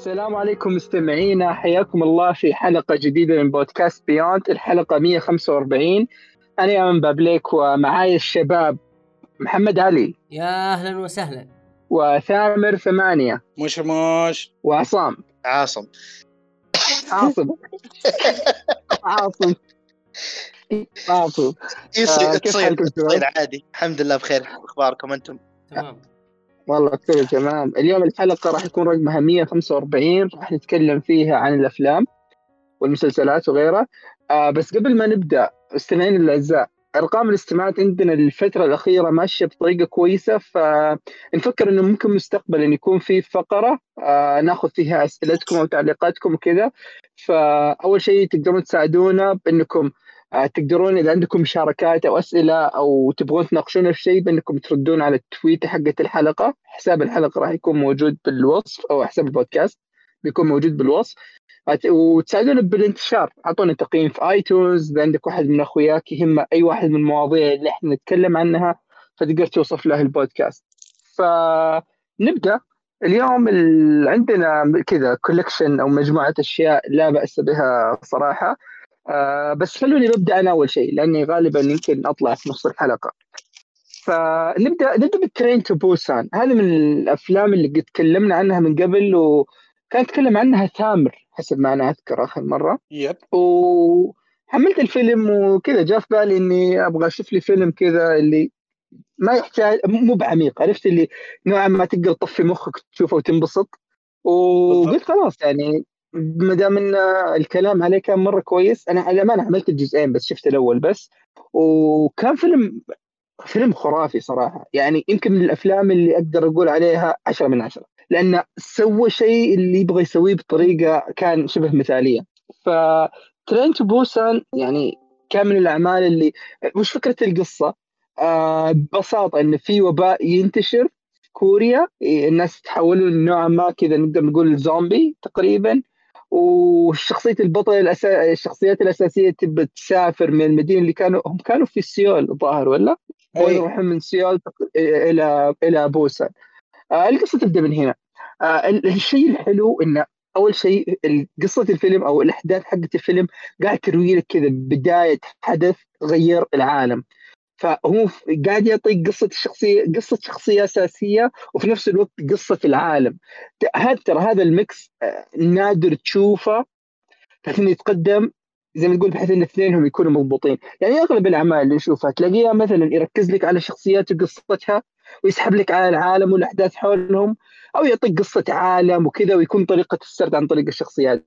السلام عليكم مستمعينا. حياكم الله في حلقة جديدة من بودكاست بيوند الحلقة 145 أنا يامن بابليك ومعاي الشباب محمد علي يا أهلا وسهلا. وثامر ثمانية مش مش. وعصام. عاصم. عاصم. عاصم. عاصم. يصير آه،؟ تصير عادي. الحمد لله بخير أخباركم أنتم؟ تمام. والله كله تمام. اليوم الحلقة راح يكون رقمها 145 راح نتكلم فيها عن الأفلام والمسلسلات وغيرها. آه بس قبل ما نبدأ مستمعين الأعزاء أرقام الاستماعات عندنا الفترة الأخيرة ماشية بطريقة كويسة فنفكر إنه ممكن مستقبلا يكون في فقرة آه ناخذ فيها أسئلتكم أو تعليقاتكم وكذا. فأول شيء تقدرون تساعدونا بأنكم آه، تقدرون إذا عندكم مشاركات أو أسئلة أو تبغون تناقشونا في شيء بأنكم تردون على التويت حقت الحلقة. حساب الحلقة راح يكون موجود بالوصف أو حساب البودكاست بيكون موجود بالوصف. وتساعدونا بالانتشار. أعطونا تقييم في iTunes. إذا عندك واحد من أخوياك يهم أي واحد من المواضيع اللي إحنا نتكلم عنها فتقدر توصف له البودكاست. فنبدأ. اليوم ال... عندنا كذا collection أو مجموعة أشياء لا بأس بها صراحة. آه بس خلوني ببدا أنا أول شيء لأني غالبا يمكن أطلع في نص الحلقة. فنبدأ نبدأ ب Train to Busan. هذه من الأفلام اللي قد تكلمنا عنها من قبل وكان تكلم عنها ثامر حسب ما أنا أذكر آخر مرة. yep. وحملت الفيلم وكذا جاء في بالي إني أبغى أشوف لي فيلم كذا اللي ما يحتاج مو بعميق عرفت اللي نوعا ما تقدر تطفي مخك تشوفه وتنبسط. وقلت خلاص يعني ما دام إن الكلام عليه كان مرة كويس أنا على ما أنا عملت الجزئين بس شفت الأول بس. وكان فيلم فيلم خرافي صراحة. يعني يمكن من الأفلام اللي أقدر أقول عليها عشرة من عشرة. لأنه سوى شيء اللي يبغى يسويه بطريقة كان شبه مثالية. فترين تو بوسان يعني كان من الأعمال اللي وش فكرة القصة؟ آه ببساطة إن في وباء ينتشر كوريا. إيه، الناس تحولون نوعا ما كذا نقدر نقول زومبي تقريبا. وشخصية البطل الأسا... الشخصيات الأساسية تبى تسافر من المدينة اللي كانوا هم كانوا في سيول الظاهر ولا؟ أي. ويروحون من سيول إلى إلى بوسان. آه القصة تبدأ من هنا. آه ال- الشيء الحلو إنه أول شيء قصة الفيلم أو الأحداث حقت الفيلم قاعد تروي لك كذا بداية حدث غير العالم. فهو قاعد يعطيك قصة الشخصية قصة شخصية أساسية وفي نفس الوقت قصة العالم. هذا ترى هذا الميكس آه، نادر تشوفه بحيث إنه يتقدم زي ما تقول بحيث إن اثنينهم يكونوا مضبوطين. يعني أغلب الأعمال اللي نشوفها تلاقيها مثلا يركز لك على شخصيات وقصتها ويسحب لك على العالم والأحداث حولهم أو يعطيك قصة عالم وكذا ويكون طريقة السرد عن طريق الشخصيات.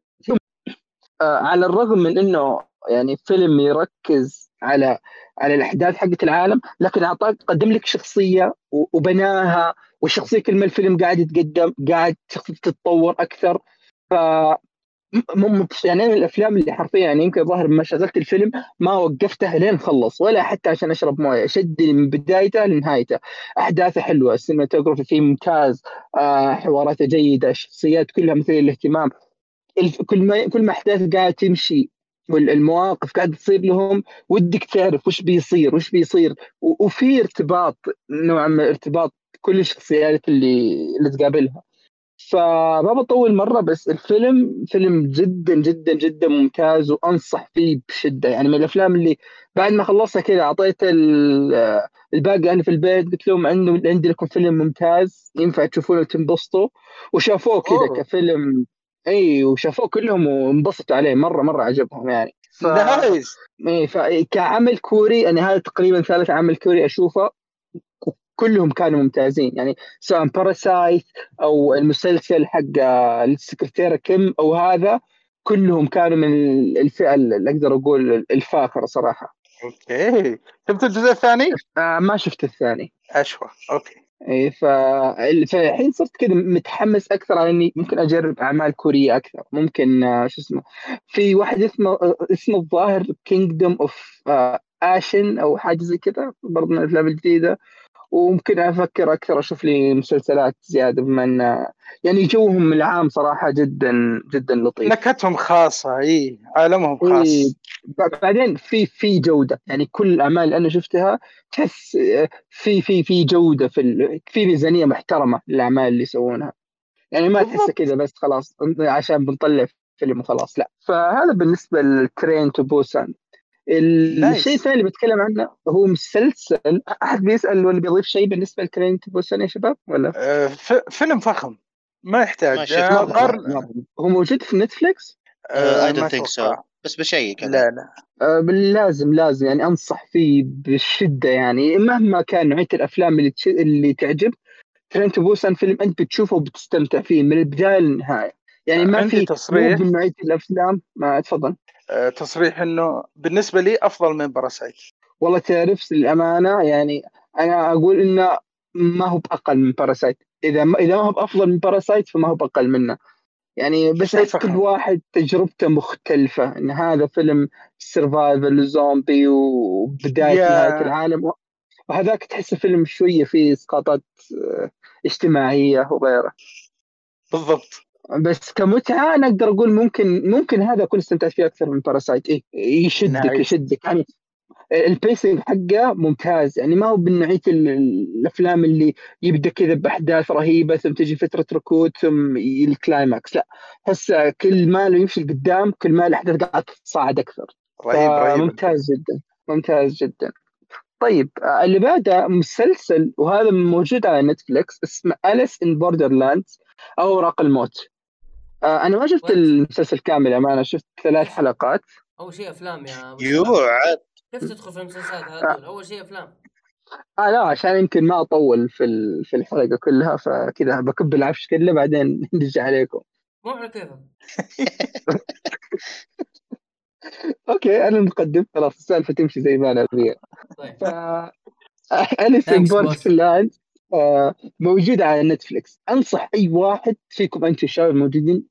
على الرغم من إنه يعني فيلم يركز على على الأحداث حقت العالم لكن اعطاك قدم لك شخصية وبناها والشخصيه كل ما الفيلم قاعد يتقدم قاعد تتطور أكثر. ف يعني من الأفلام اللي حرفيا يعني يمكن ظاهر ما شغلت الفيلم ما وقفته لين خلص ولا حتى عشان أشرب موية شدني من بدايته لنهايته. أحداثه حلوة السينماتوجرافي فيه ممتاز آه حواراته جيدة الشخصيات كلها مثيرة للاهتمام. كل ما كل ما أحداث قاعدة تمشي والمواقف قاعدة تصير لهم ودك تعرف وش بيصير وش بيصير. وفي ارتباط نوعا ما ارتباط كل الشخصيات اللي اللي تقابلها. فما بطول مرة بس الفيلم فيلم جدا جدا جدا ممتاز وأنصح فيه بشدة. يعني من الأفلام اللي بعد ما خلصها كذا أعطيت ال- الباقي أنا في البيت قلت لهم عنده عندي لكم فيلم ممتاز ينفع تشوفونه وتنبسطوا. وشافوه كذا. كفيلم إي وشافوه كلهم وانبسطوا عليه. مرة مرة عجبهم يعني. ف... nice. إيه فكعمل كوري أنا هذا تقريبا ثالث عمل كوري أشوفه. كلهم كانوا ممتازين. يعني سواء باراسايت أو المسلسل حق آه، السكرتيرة كيم أو هذا كلهم كانوا من الفئة اللي أقدر أقول الفاخرة صراحة. okay. شفت الجزء الثاني؟ آه ما شفت الثاني. اشوى okay. اي ف... فالحين صرت كذا متحمس أكثر على إني ممكن أجرب أعمال كورية أكثر. ممكن آه، شو اسمه في واحد اسمه آه، اسمه الظاهر Kingdom Ashin أو حاجة زي كذا برضه من الأفلام الجديدة. وممكن أفكر أكثر أشوف لي مسلسلات زيادة بما إن يعني جوهم العام صراحة جدا جدا لطيف. نكهتهم خاصة إي عالمهم إيه، خاص. ب- بعدين في في جودة يعني كل الأعمال اللي أنا شفتها تحس في في في جودة في في ميزانية محترمة للأعمال اللي يسوونها. يعني ما. تحسه كذا بس خلاص عشان بنطلع فيلم وخلاص لا. فهذا بالنسبة لل Train to Busan. الشيء الثاني اللي بتكلم عنه هو مسلسل أحد بيسأل ولا بيضيف شيء بالنسبة ل Train to Busan يا شباب ولا؟ ف- فيلم فخم ما يحتاج ما آه،. قارن هو موجود في نتفلكس؟ I don't think so. بس ب check. لا لا آه، لازم لازم يعني أنصح فيه بشدة يعني مهما كان نوعية الأفلام اللي تش... اللي تعجب Train Busan فيلم أنت بتشوفه وبتستمتع فيه من البداية للنهاية يعني ما في تصريح. نوعيه الأفلام. ما تفضل. آه، تصريح إنه بالنسبة لي أفضل من Parasite والله تعرف للأمانة يعني أنا أقول إنه ما هو بأقل من Parasite إذا ما إذا ما هو بأفضل من Parasite فما هو بأقل منه. يعني بس كل. واحد تجربته مختلفة. إن هذا فيلم survival zombie وبداية يا- نهاية العالم. وهذاك تحسه فيلم شوية فيه إسقاطات آه، اجتماعية وغيره. بالضبط. بس كمتعة أنا أقدر أقول ممكن ممكن هذا اكون استمتعت فيه أكثر من Parasite إيه يشدك nice. يشدك. يعني ال pacing حقه ممتاز. يعني ما هو من نوعيه ال- الأفلام اللي يبدأ كذا بأحداث رهيبة ثم تجي فترة ركود ثم ال climax لا احس كل ما له يمشي لقدام كل ما الاحداث قاعدة تتصاعد أكثر. رهيب رهيب. ممتاز جدا ممتاز جدا. طيب اللي بعده مسلسل وهذا موجود على نتفلكس اسمه Alice in Borderland أو أوراق الموت. آه، أنا ما شفت What? المسلسل كامل أمانة شفت ثلاث حلقات. أول شيء أفلام يا أبو يو شباب. عاد. كيف تدخل في المسلسلات على طول أول شيء أفلام. آه لا عشان يمكن ما أطول في ال- في الحلقة كلها فكذا بكب العفش كله بعدين نرجع عليكم. مو على كيفك. okay أنا مقدم خلاص السالفة تمشي زي ما أنا أبيها. طيب. ف Alice in Thanks, boss. Borderland آه، موجود على نتفلكس أنصح أي واحد فيكم أنتم الشباب الموجودين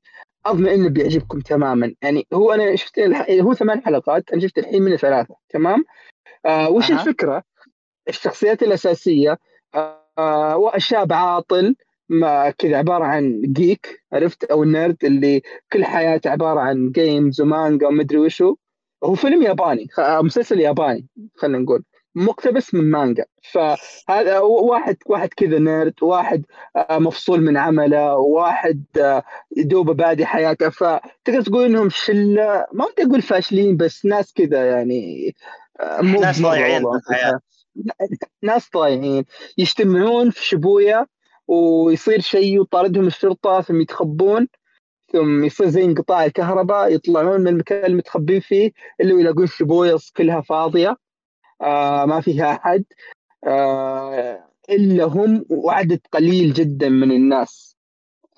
اضمن إنه بيعجبكم تماما. يعني هو أنا شفت. هو ثمان حلقات أنا شفت الحين منه ثلاثة تمام؟ آه وش أها. الفكرة؟ الشخصيات الأساسية آه هو شاب عاطل ما كذا عبارة عن geek عرفت؟ أو ال nerd اللي كل حياته عبارة عن games ومانجا ومدري وشو. هو فيلم ياباني آه، مسلسل ياباني خلينا نقول. مقتبس من مانجا. فهذا واحد واحد كذا نيرد واحد آه، مفصول من عمله واحد آه، دوبه بادي حياته. فتقدر تقول إنهم شلة ما ودي أقول فاشلين بس ناس كذا يعني آه، مو ناس ضايعين. ناس ضايعين. يجتمعون في شبوية ويصير شيء وطاردهم الشرطة ثم يتخبون ثم يصير زي انقطاع الكهرباء يطلعون من المكان اللي متخبين فيه اللي يلاقون شبوية كلها فاضية. آه ما فيها أحد. آه إلا هم وعدد قليل جدا من الناس.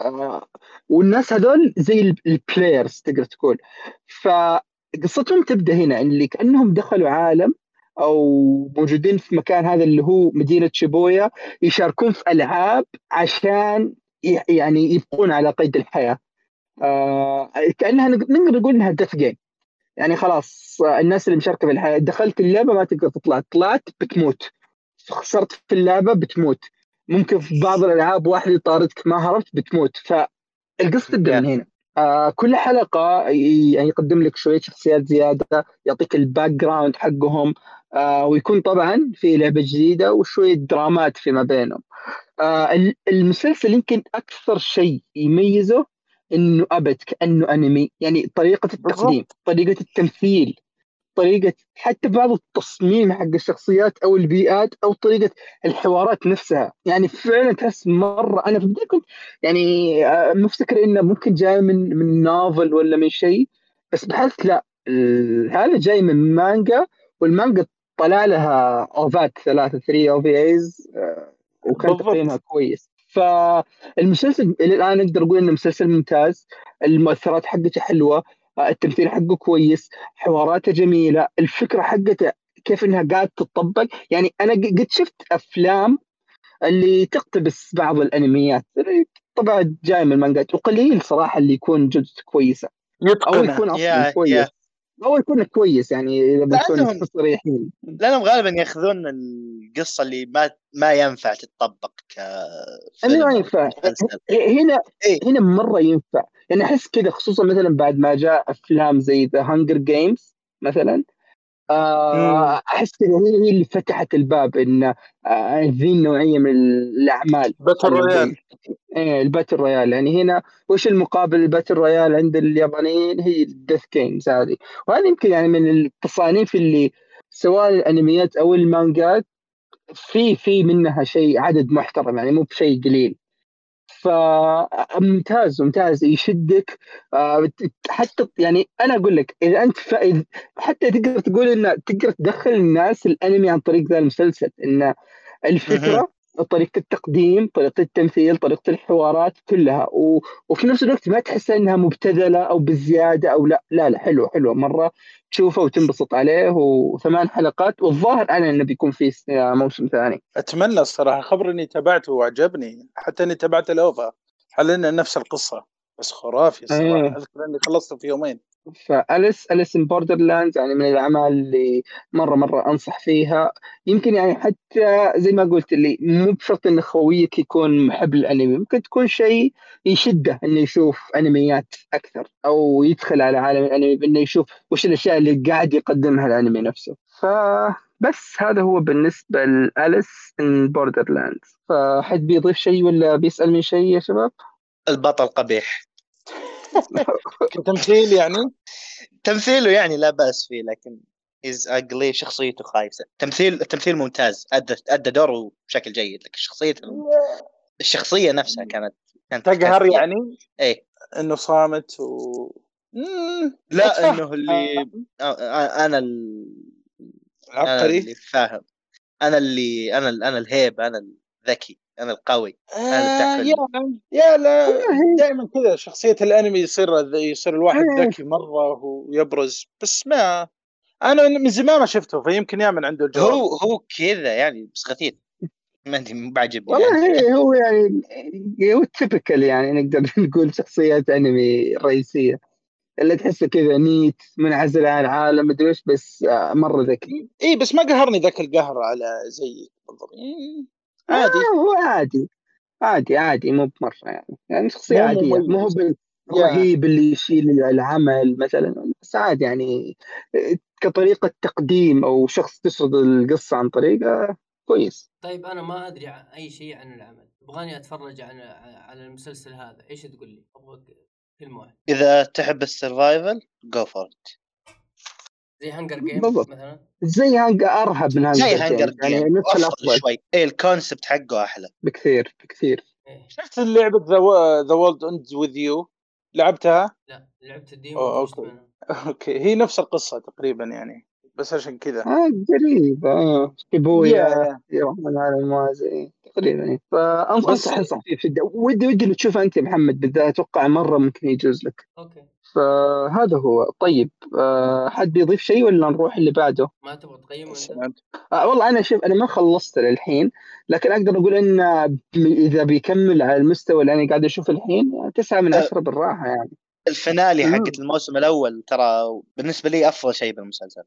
آه والناس هذول زي البلايرز تقدر تقول. فقصتهم تبدأ هنا اللي كأنهم دخلوا عالم أو موجودين في مكان هذا اللي هو مدينة شيبويا يشاركون في ألعاب عشان يعني يبقون على قيد الحياة. آه كأنها نق- نقدر نقول إنها death game يعني خلاص الناس اللي مشاركه في الحياة دخلت اللعبة ما تقدر تطلع طلعت بتموت. خسرت في اللعبة بتموت. ممكن في بعض الألعاب واحد يطاردك ما هربت بتموت. فالقصة تبدا من هنا. آه كل حلقة يعني يقدم لك شوية شخصيات زيادة يعطيك ال background حقهم آه ويكون طبعا في لعبة جديدة وشوية درامات فيما بينهم. آه ال- المسلسل يمكن أكثر شيء يميزه إنه أبد كأنه أنمي. يعني طريقة التقديم طريقة التمثيل طريقة حتى بعض التصميم حق الشخصيات أو البيئات أو طريقة الحوارات نفسها. يعني فعلا تحس مرة أنا في البدايه كنت يعني آه، مفتكر إنه ممكن جاي من من نوفل ولا من شيء بس بحثت لا هذا جاي من مانجا والمانجا طلع لها اوفات ثلاثة 3 أو في ايز وكان. تقييمها كويس. فالمسلسل إلى الآن أقدر أقول انه مسلسل ممتاز. المؤثرات حقته حلوة التمثيل حقه كويس حواراته جميلة الفكرة حقته كيف إنها قاعد تطبق. يعني أنا قد شفت أفلام اللي تقتبس بعض الأنميات. طبعا جاي من المانجات وقليل صراحة اللي يكون جودته كويسة. أو يكون أصلا كويس. أو يكون كويس يعني إذا بنكون صريحين لأنهم غالبا يأخذون القصة اللي ما ما ينفع تتطبق كفيلم ما ينفع. هنا إيه. هنا مرة ينفع يعني أحس كذا خصوصا مثلا بعد ما جاء أفلام زي ذا Hunger Games مثلا أحس كذا هي هي اللي فتحت الباب إن آه ذي النوعية من الأعمال. Battle. Royale. إيه ال Battle Royale. يعني هنا وش المقابل ال Battle Royale عند اليابانيين؟ هي ال death games هذه. وهذه يمكن يعني من التصانيف اللي سواء الأنميات أو المانجات في في منها شيء عدد محترم يعني مو بشيء قليل. فممتاز ممتاز. يشدك. آه، حتى يعني أنا أقول لك إذا أنت ف... إذ- حتى تقدر تقول ان تقدر تدخل الناس الأنمي عن طريق ذا المسلسل إن الفكرة طريقة التقديم، طريقة التمثيل، طريقة الحوارات كلها. و... وفي نفس الوقت ما تحس إنها مبتذلة أو بالزيادة أو لا لا لا حلو حلو مرة تشوفه وتنبسط عليه وثمان حلقات والظاهر أنا إنه بيكون في س- موسم ثاني. أتمنى الصراحة خبر إني تابعته وعجبني حتى إني تابعت ال OVA هل نفس القصة. بس خرافي الصراحة. إيه. اذكر اني خلصته في يومين. فأليس Alice in Borderland يعني من الأعمال اللي مرة مرة أنصح فيها. يمكن يعني حتى زي ما قلت اللي مو بشرط إن خويك يكون محب الأنمي ممكن تكون شيء يشده إنه يشوف أنميات أكثر أو يدخل على عالم الأنمي بإنه يشوف وش الأشياء اللي قاعد يقدمها الأنمي نفسه. فبس هذا هو بالنسبة لأليس إن بوردرلاند فحد بيضيف شيء ولا بيسأل من شيء يا شباب؟ البطل قبيح. كتمثيل يعني؟ تمثيله يعني لا بأس فيه لكن از اقلي شخصيته خايسة. تمثيل التمثيل ممتاز أدى أدى دوره بشكل جيد لكن شخصيه الشخصية نفسها كانت كانت تقهر يعني؟ إيه. إنه صامت و لا. إنه اللي أنا ال... أنا عبقري اللي فاهم. أنا اللي أنا ال- أنا الهيب أنا الذكي. أنا القوي أنا آه. يا يا لا دائما كذا شخصية الأنمي يصير يصير الواحد. ذكي مرة ويبرز بس ما أنا من زمان ما شفته فيمكن يعمل عنده الجواب هو هو كذا يعني بس غثيث ما أدري مو بعجبني والله يعني. هو يعني هو typical يعني نقدر نقول شخصيات أنمي رئيسية اللي تحسه كذا NEET منعزل عن العالم مدري إيش بس آه، مرة ذكي إي إيه، بس ما قهرني ذاك القهر على زي بالضبط عادي. آه هو عادي. عادي عادي مو بمرة يعني. يعني شخصية مو عادية. مو هو بالرهيب اللي يشيل العمل مثلا. بس عادي يعني كطريقة تقديم أو شخص تسرد القصة عن طريقة كويس. طيب أنا ما أدري عن أي شيء عن العمل. تبغاني أتفرج عن على المسلسل هذا. إيش تقول لي؟ أبغى كلمه واحدة إذا تحب ال survival go for زي Hunger Game بالضبط. مثلا؟ زي Hung أرهب من Hunger زي Hunger Games، يعني game نفس افضل الافضل شوي. إيه ال concept حقه أحلى. بكثير بكثير. إيه. شفت لعبة The World Ends with You لعبتها؟ لا لعبت ال demo. منها. okay هي نفس القصة تقريبا يعني بس عشان كذا. آه قريب آه شيبويا يا- يروحون على الموازي. تقريبا يعني. فانصح انصح فيه ودي ودي لو تشوفه أنت يا محمد بالذات أتوقع مرة ممكن يجوز لك okay فهذا هو طيب آه حد بيضيف شيء ولا نروح اللي بعده؟ ما تبغى تقيمه انت. آه والله أنا شوف أنا ما خلصت للحين لكن أقدر أقول إن إذا بيكمل على المستوى اللي أنا قاعد أشوفه الحين تسعة من أه. عشرة بالراحة يعني ال finale. حقت الموسم الأول ترى بالنسبة لي أفضل شيء بالمسلسل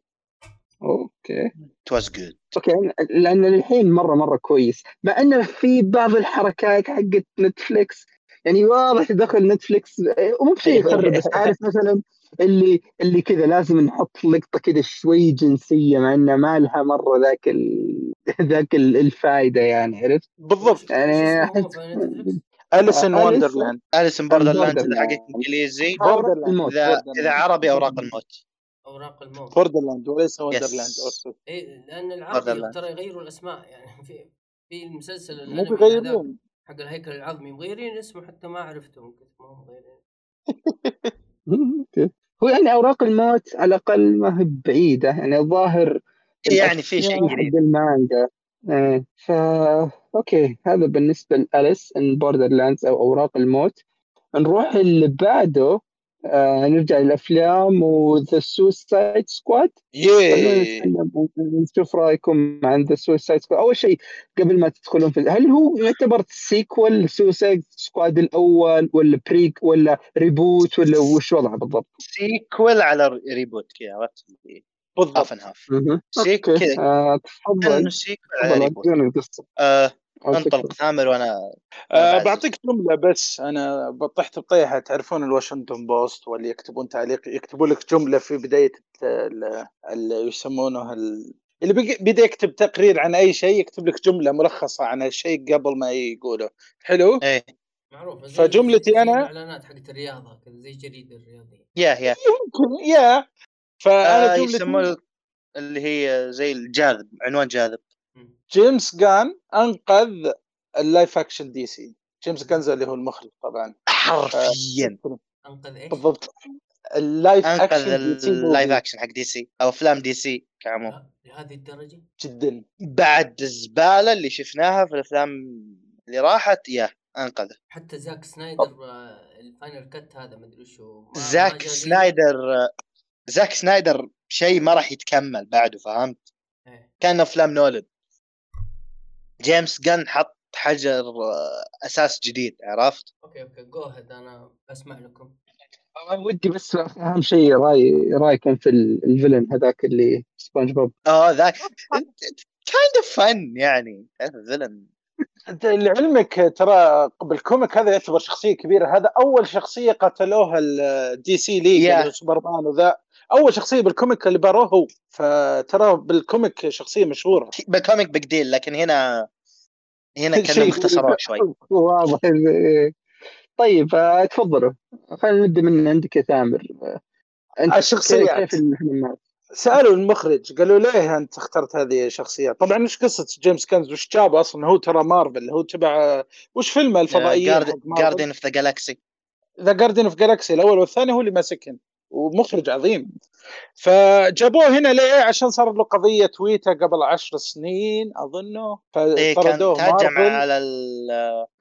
Okay. Was good. Okay لأن للحين مره مرة كويس. مع إنه في بعض الحركات حقت نتفليكس يعني واضح دخل نتفليكس ومو بشيء يخرب بس عارف مثلا اللي اللي كذا لازم نحط لقطة كذا شوي جنسية مع انها ما لها مرة ذاك ال... ذاك ال- الفائده يعني عرفت؟ بالضبط. يعني نتفلكس؟ Alice in Wonderland Alice in Borderland إذا. حقت إنجليزي. إذا عربي أوراق الموت. أوراق الموت Borderland وليس. Wonderland okay. اي لأن Borderlands. ترى يغيروا الأسماء يعني في في المسلسل مو بيغيرون حق الهيكل العظمي مغيرين اسمه حتى ما عرفته ممكن ما هم مغيرين. هو يعني أوراق الموت على الأقل ما هي بعيدة يعني الظاهر يعني في شيء حق المانجا إيه فا okay هذا بالنسبة ل Alice in Borderlands أو أوراق الموت نروح اللي بعده آه نرجع للأفلام و The Suicide Squad نشوف رأيكم عن The Suicide Squad أول شيء قبل ما تدخلون في هل هو يعتبر sequel Suicide Squad الأول ولا prequel ولا reboot ولا وش وضعه بالضبط؟ sequel على reboot كذا عرفت؟ بالضبط. Half مهم. Seq okay. كذا. آه تفضل. sequel على reboot آه انطلق ثامر وأنا أه. بعطيك جملة بس. أنا بطحت بطيحه تعرفون الواشنطن بوست واللي يكتبون تعليق يكتبوا لك جملة في بداية ال- اللي يسمونه ال... اللي بدا يكتب تقرير عن أي شيء يكتب لك جملة ملخصة عن الشيء قبل ما يقوله. حلو؟ إيه. معروفة زي فجملتي زي أنا- الإعلانات حقت الرياضة كذا زي الجريده الرياضية. yeah yeah. يمكن yeah. فأنا آه جملتي يسمونه اللي هي زي الجاذب عنوان جاذب. جيمس جن أنقذ ال live action دي سي. جيمس جن اللي هو المخرج طبعا. حرفيا. أنقذ إيش؟ بالضبط. اللايف أنقذ أكشن سي اللايف. اكشن حق دي سي أو أفلام دي سي كعموم. لا، لهذه الدرجة؟ جدا. بعد الزبالة اللي شفناها في الأفلام اللي راحت يا أنقذه. حتى زاك سنايدر آه، الفاينل كات هذا ما أدري ما زاك. سنايدر زاك سنايدر شيء ما راح يتكمل بعده فهمت؟ إيه. كان أفلام نولد جيمس جن حط حجر آه، أساس جديد عرفت؟ أوكي أوكي جو هيد أنا اسمع لكم. ودي بس أهم شيء راي رأيكم في ال- ال villain هذاك اللي سبونج بوب آه ذاك kind of fun يعني ال villain؟ أنت لعلمك ترى بال comic هذا يعتبر شخصية كبيرة هذا أول شخصية قتلوها ال DC League Yeah. اللي هو سوبرمان وذا. أول شخصية بال comic اللي باروه هو فترى بال comic شخصية مشهورة. بال comic big deal لكن هنا هنا شيء كانوا مختصروه شوي. واضح. طيب آه، تفضلوا. خلينا نبدأ من عندك يا ثامر. أنت الشخصيات. كيف الفيلمات؟ سألوا المخرج قالوا ليه أنت اخترت هذه الشخصيات طبعا وش قصة جيمس جن؟ وش جابه أصلا؟ هو ترى مارفل هو تبع وش فيلمه الفضائيين Guardians of the Galaxy the Guardians of Galaxy الأول والثاني هو اللي ماسكهم ومخرج عظيم فجابوه هنا ليه عشان صار له قضية تويتر قبل عشر سنين أظنه إيه كان فطردوه تهجم على.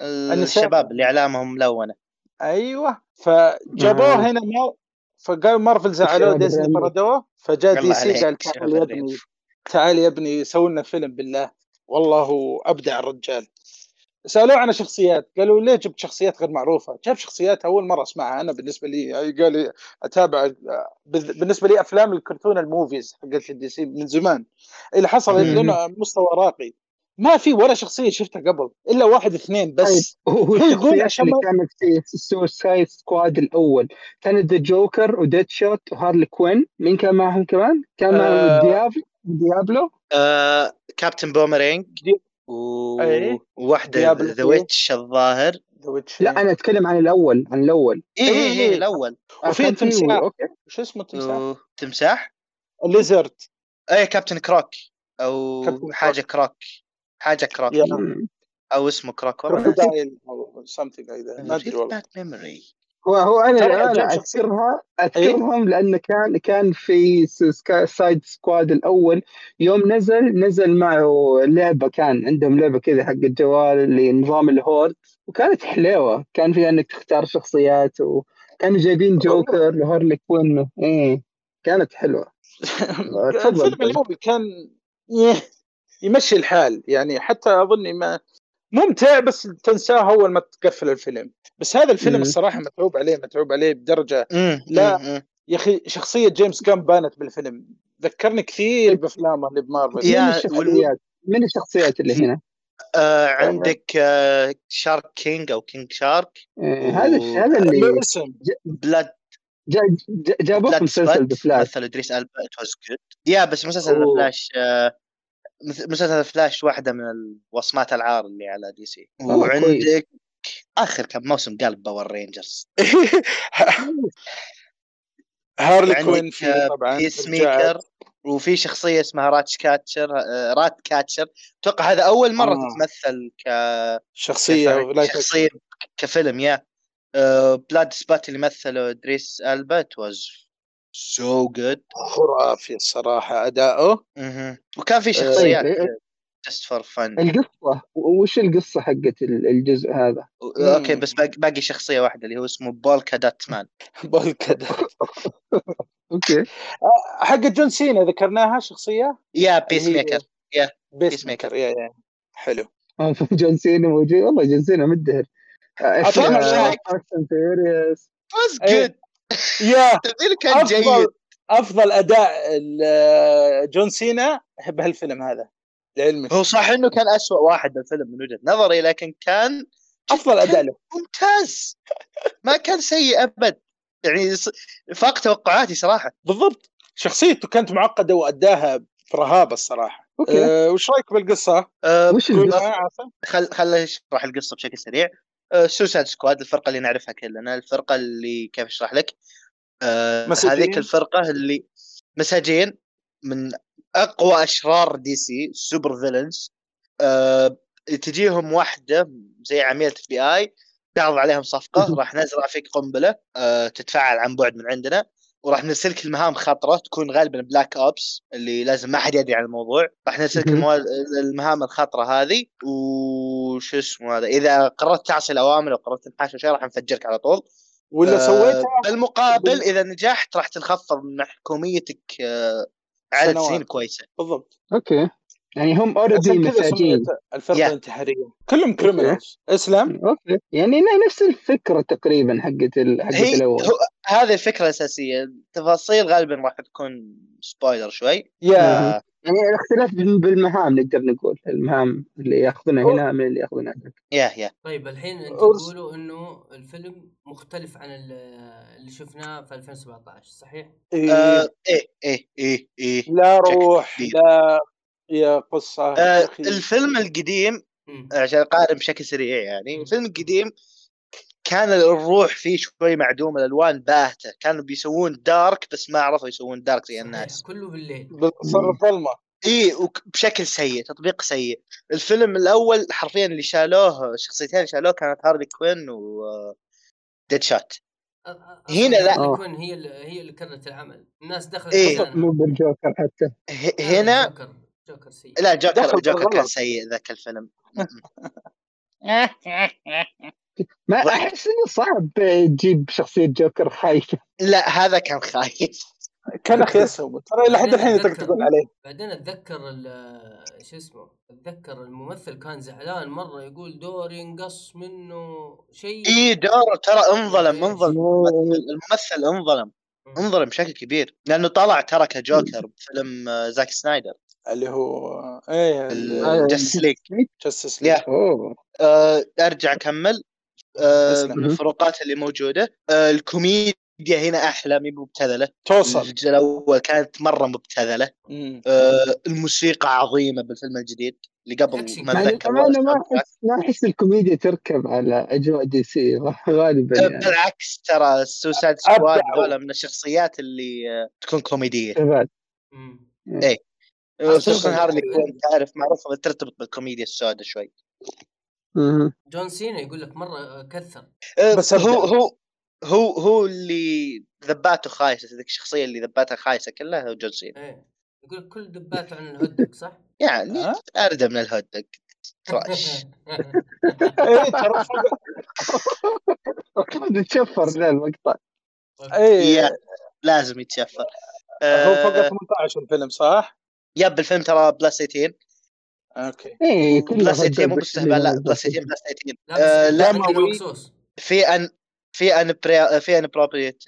الشباب اللي أعلامهم ملونه أيوه فجابوه آه. هنا ما فقالوا مارفل زعلوه ديزني. طردوه فجاء دي سي قال تعال يا. ابني تعال يا ابني سوي لنا فيلم بالله والله أبدع الرجال سألوه عن الشخصيات قالوا ليه جبت شخصيات غير معروفة؟ جاب شخصيات أول مرة أسمعها أنا بالنسبة لي قال لي أتابع بالنسبة لي أفلام الكرتون ال movies حقت الدي سي من زمان. اللي حصل. لأنه مستوى راقي. ما في ولا شخصية شفتها قبل إلا واحد اثنين بس. هو يقول الشخصيات عشان اللي كانت في ال Suicide Squad الأول كانت the جوكر وديد شوت وهارلي كوين مين كان معهم كمان؟ كان معهم آه. ديابلو ديابلو آه كابتن بومرينج دي- و... أي. وواحدة the witch الظاهر. the witch لا أنا أتكلم عن الأول عن الأول. اي اي إيه. اي الأول. آه، وفي تمساح. شو اسمه التمساح؟ و- تمساح؟ الليزرد اي كابتن كروك. أو كابتن حاجة كروك. حاجة. مم. أو اسمه كروك والله كروكودايل أو something like that. ما أدري والله. ميموري هو هو أنا شخصية. اذكرها أذكرهم لأنه كان كان في سايد سكواد الأول. يوم نزل نزل معه لعبة كان عندهم لعبة كذا حق الجوال اللي نظام الهورد. وكانت حليوه كان فيها إنك تختار شخصيات وكانوا جايبين جوكر لهارلي كوين. إيه. كانت حلوة. تفضل. الفيلم كان يه- يمشي الحال. يعني حتى أظني ما ممتع بس تنساه أول ما تقفل الفيلم. بس هذا الفيلم مم. الصراحة متعوب عليه متعوب عليه بدرجة. مم، لا. مم،. يا أخي شخصية جيمس كان بانت بالفيلم. ذكرني كثير بأفلامه اللي بمارفل. يا- من الشخصيات من الشخصيات اللي هنا؟ آه عندك آه شارك كينج أو كينج شارك. إيه، هذا الش- هذا اللي بلاد جا- جا- جابوه في بلاد مسلسل بفلاش مثل إدريس ألبا ات واز جود يا بس مسلسل. فلاش آه مسلسل فلاش واحدة من الوصمات العار اللي على دي سي. وعندك آخر كم موسم قال باور رينجرز هارلي كوين في آه، طبعا بيس رجعت. ميكر وفي شخصية اسمها راتش كاتشر رات كاتشر أتوقع هذا أول مرة آه. تتمثل ك شخصية شخصية كفيلم yeah بلاد سبورت اللي مثله ادريس ألبا was so good خرافي الصراحة أداؤه. وكان في شخصيات just for fun القصة وش القصة حقت ال- الجزء هذا؟ أوكي بس باقي, شخصية واحدة اللي هو اسمه بولكا دات مان. بول كذا أوكي. حق جون سينا ذكرناها شخصية؟ yeah بيس ميكر بيس Peacemaker. ميكر يا يا. حلو. جون سينا موجود. والله جون سينا مدهر. ذلك. فيوريوس واز. جود يا التمثيل كان أفضل جيد. أفضل أداء ال- جون سينا بهالفيلم هذا لعلمك هو صح إنه كان أسوأ واحد بالفيلم من وجهة نظري لكن كان أفضل أداء له. ممتاز. ما كان سيء أبد. يعني فاق توقعاتي صراحة. بالضبط. شخصيته كانت معقدة وأداها برهابه الصراحة. okay. أه وش رأيك بالقصة؟ أه وش عاصم خل خل أشرح القصة بشكل سريع. Suicide Squad الفرقة اللي نعرفها كلنا الفرقة اللي كيف أشرح لك؟ مساجين. هذيك الفرقة اللي مساجين من أقوى أشرار دي سي super villains. أه تجيهم واحدة زي عميله FBI تعرض عليهم صفقة راح نزرع فيك قنبلة أه تتفاعل عن بعد من عندنا وراح نرسلك المهام خطرة تكون غالبا black ops اللي لازم ما حد يدري عن الموضوع. راح نرسلك المهام الخطرة هذه وش اسمه هذا إذا قررت تعصي الأوامر أو قررت تنحاش شيء راح نفجرك على طول. ولا آه، سويتها بالمقابل بال- إذا نجحت راح تنخفض من محكوميتك آه، عدد. سنين كويسة. بالضبط. okay. يعني هم already مساجين. الفرقه yeah. الانتحارية. كلهم criminals إسلام. okay. يعني نفس الفكرة تقريبا حقت ال... حقت هي الأول. هو هذه الفكرة الأساسية. التفاصيل غالبا راح تكون سبويلر شوي. يا آه، يعني الاختلاف بالمهام نقدر نقول المهام اللي ياخذونها هنا من اللي ياخذونها هناك يا يا طيب الحين انت أرز- تقولوا إنه الفيلم مختلف عن ال- اللي شفناه في 2017 صحيح؟ إيه. آه، إيه إيه إيه إيه لا بشكل روح. لا يا قصة آه،. الفيلم القديم. عشان اقارن بشكل سريع يعني. الفيلم القديم كان الروح فيه شوي معدوم الألوان باهتة. كانوا بيسوون dark بس ما عرفوا يسوون dark زي الناس. كله بالليل. بالظلمة. إي بشكل سيء تطبيق سيء. الفيلم الأول حرفيا اللي شالوه الشخصيتين اللي شالوه كانت هارلي كوين و ديد شات أ- أ- هنا لا. هارلي آه. كوين هي اللي هي اللي كررت العمل. الناس دخلت إيه. مو بالجوكر حتى. هنا جوكر. جوكر سيء. لا جوكر جوكر كان. سيء ذاك الفيلم. ما لا. أحس إنه صعب تجيب شخصية جوكر خايفة. لا هذا كان خايف. كان أخي اسهم ترى إلى حد الحين يطقطقون عليه. بعدين أتذكر ال- شو اسمه أتذكر الممثل كان زعلان مرة يقول دوري انقص منه شيء. إي دور ترى انظلم إيه. انظلم. الممثل انظلم. انظلم بشكل كبير. لأنه طلع ترى كجوكر بفيلم آه، زاك سنايدر. اللي هو إيه ال Justice League Justice آه، أرجع أكمل. الفروقات اللي موجودة. آه، الكوميديا هنا أحلى مي مبتذلة. توصل. الجزء الأول كانت مرة مبتذلة. آه، الموسيقى عظيمة بالفيلم الجديد اللي قبل ما يعني أتذكر. أنا ما احس ما أحس الكوميديا تركب على أجواء دي سي غالبا آه، يعني. بالعكس ترى السوسايد سكواد. ذولا من الشخصيات اللي آه، تكون كوميدية. شباب مم. خصوصا أصلاً- هارلي كوين تعرف معروفة ترتبط بالكوميديا السوداء شوي. جون سينا يقول لك مرة كثر آه، بس هو. هو هو هو اللي ذباته خايسة ذيك الشخصية اللي ذباتها خايسة كلها هو جون سينا إيه يقول لك كل ذباته عن ال hot dog صح؟ يعني ها؟ أرده من ال hot dog trash إيه ترى المفروض يتشفر ذا المقطع إيه yeah. لازم يتشفر هو فوق آه، 18 الفيلم صح؟ yep الفيلم ترى plus 18 okay. إيه كلها plus 18 مو باستهبال لا بس- plus 18 plus 18 لا آه، في in في in. في inappropriate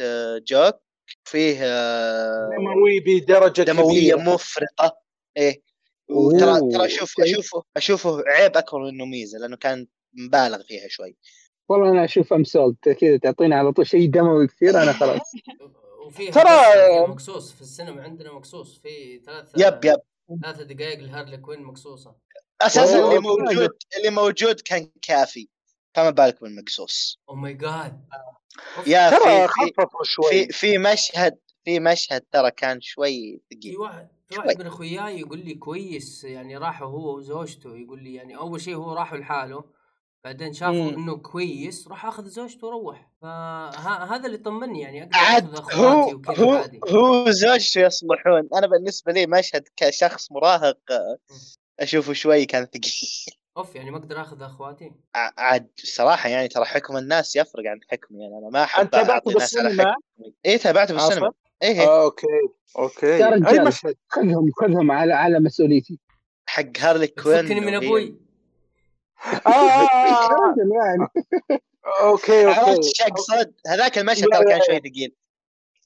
joke فيه آه، دموي بدرجة دموية كبيرة. مفرطة. إيه. وترى ترى أشوف. اشوفه أشوفه عيب أكبر منه ميزة لأنه كان مبالغ فيها شوي. والله أنا أشوف إم سول كذا تعطيني على طول شيء دموي كثير أنا خلاص. ترى- مقصوص في السينما عندنا مقصوص في ثلاث yep yep. ثلاث دقائق لهارلي كوين مقصوصة. أساسا اللي. موجود اللي موجود كان كافي. فما بالك بالمقصوص oh my God yeah ترى في في خففوا شوي. في, في مشهد في مشهد ترى كان شوي في ثقيل واحد في. واحد من أخوياي يقول لي كويس يعني راحوا هو وزوجته يقول لي يعني أول شيء هو راحوا لحاله. بعدين شافوا مم. إنه كويس راح آخذ زوجته وروح فهذا اللي طمني يعني أقدر عاد آخذ هو أخواتي وكذا هو عادي هو زوجته يصلحون أنا بالنسبة لي مشهد كشخص مراهق آه، أشوفه شوي كان ثقيل. أوف يعني ما أقدر آخذ أخواتي؟ عاد صراحة يعني ترى حكم الناس يفرق عن حكمي. يعني أنا ما أحب أنت تابعته بالسينما؟ اي تابعته بالسينما. عاصم؟ إيه آه، okay okay. يا أي رجال. مشهد؟ خذهم خذهم على على مسؤوليتي. حق هارلي كوين فكني من أبوي. آه، آه، آه، رجل يعني. okay عرفت okay. إيش اقصد؟ هذاك المشهد ترى كان. شوي ثقيل.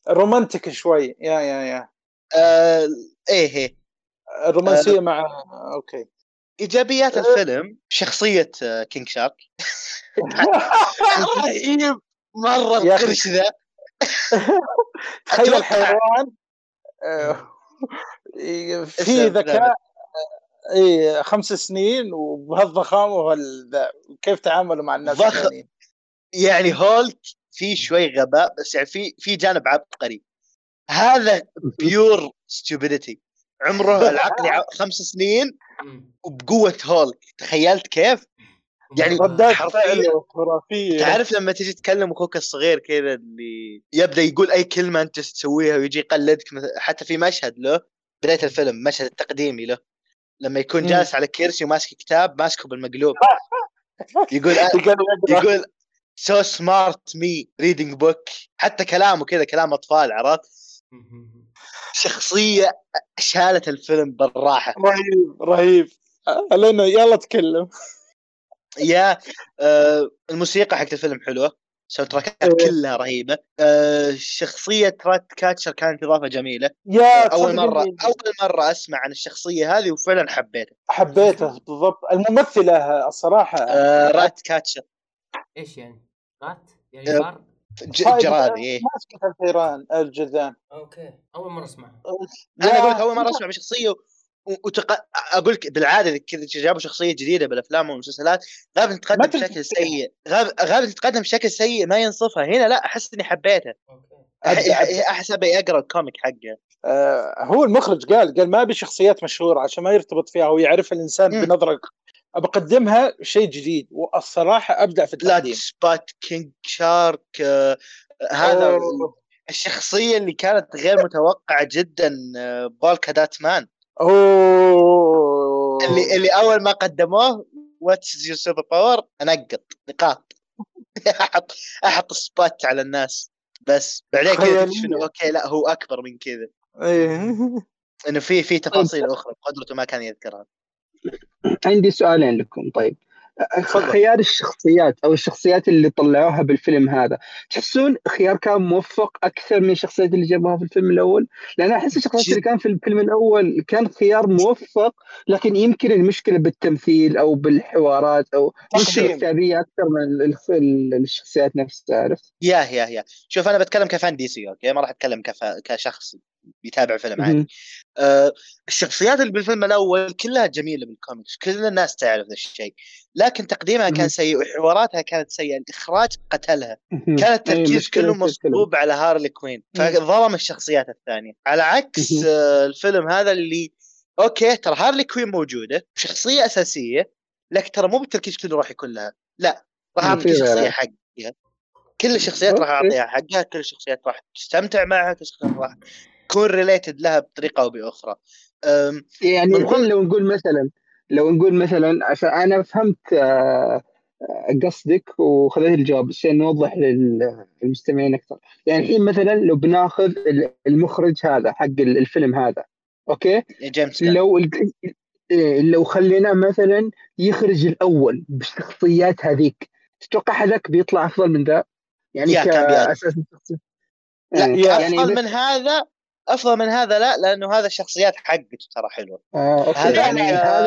romantic شوي. yeah yeah yeah. آه إيه إيه. الرومانسية مع okay. إيجابيات الفيلم شخصية آه، كينج شارك. رهيب مرة يا أخي. القرش ذا. تخيل حيوان آه، في ذكاء اي خمس سنين وبهالضخامة وهال كيف تعاملوا مع الناس ضخم. الثانيين يعني هولك في شوي غباء بس يعني في في جانب عبقري هذا pure stupidity عمره العقلي خمس سنين. وبقوة هولك تخيلت كيف؟ يعني ردات حرفياً خرافيه تعرف لما تجي تكلم أخوك الصغير كذا اللي يبدأ يقول أي كلمة أنت تسويها ويجي يقلدك حتى في مشهد له بداية الفيلم مشهد التقديمي له لما يكون. جالس على كرسي وماسك كتاب ماسكه بالمقلوب. يقول يقول so smart me reading book حتى كلامه كذا كلام أطفال عرفت. شخصية شالت الفيلم بالراحة. رهيب رهيب. لنا يلا تكلم. يا آه الموسيقى حقت الفيلم حلوة. ساوند تراكات إيه. كلها رهيبة آه شخصية رات كاتشر كانت إضافة جميلة يا أول مرة إني أول مرة أسمع عن الشخصية هذه وفعلا حبيتها حبيته بالضبط الممثلة الصراحة آه رات كاتشر إيش يعني؟ رات؟ يعني آه، بار؟ ج- صايد- جرادي إيه. ماسكه الثيران الجذام أوكي أول مرة أسمعها أنا أقول لك أول مرة أسمع بشخصية. وتق... أقول لك بالعادة كذا جابوا شخصية جديدة بالأفلام والمسلسلات غالبا تتقدم بشكل. سيء غالبا تتقدم بشكل سيء ما ينصفها هنا لا أحس إني أبدأ. أحس أبي أقرأ ال comic حقه آه، هو المخرج قال قال ما أبي شخصيات مشهورة عشان ما يرتبط فيها ويعرف الإنسان مم. بنظرة بقدمها شيء جديد والصراحة ابدع في التقديم سبوت كينج شارك آه هذا أوه. الشخصية اللي كانت غير متوقعة جدا آه بولكا دوت مان أوه اللي اللي أول ما قدموه what's your super power أنقط نقاط أحط أحط سبوت على الناس بس بعدين كذا. تكتشف إنه okay لا هو أكبر من كذا إيه. إنه في في تفاصيل أخرى قدرته ما كان يذكرها عندي سؤالين لكم طيب. خيار الشخصيات أو الشخصيات اللي طلعوها بالفيلم هذا تحسون خيار كان موفق أكثر من الشخصيات اللي جابوها في الفيلم الأول لأن أحس الشخصيات اللي. كان في الفيلم الأول كان خيار موفق لكن يمكن المشكلة بالتمثيل أو بالحوارات أو. الكتابيه أكثر من ال- ال- الشخصيات نفسها عرفت؟ yeah yeah yeah شوف أنا بتكلم ك fan دي سي okay ما راح أتكلم كف... كشخص بيتابع فيلم عادي. آه الشخصيات اللي بالفيلم الأول كلها جميلة بالكوميكس كل الناس تعرف ذا الشيء لكن تقديمها كان. سيء وحواراتها كانت سيئة الإخراج قتلها. كان أي التركيز كله. مصبوب على هارلي كوين فظلم الشخصيات الثانية على عكس. آه الفيلم هذا اللي okay ترى هارلي كوين موجودة شخصية أساسية لكن ترى مو بالتركيز كله راح يكون لها لا راح مم، أعطي في كل شخصية غيرها. حقها كل الشخصيات راح. أعطيها حقها كل الشخصيات راح تستمتع معها كل الشخصيات راح تكون related لها بطريقة أو بأخرى. يعني ضمن- لو نقول مثلا لو نقول مثلا عشان أنا فهمت آه، قصدك وخذيت الجواب عشان نوضح لل- للمستمعين أكثر. يعني الحين مثلا لو بناخذ ال- المخرج هذا حق ال- الفيلم هذا okay؟ جيمس لو إيه، لو خليناه مثلا يخرج الأول بالشخصيات هذيك تتوقع هذاك بيطلع أفضل من ذا؟ يعني yeah كان بيأدي. كأساس لا إيه، يعني أفضل من هذا أفضل من هذا لا لأنه هذا الشخصيات حقته ترى حلوة. آه،. هذا- يعني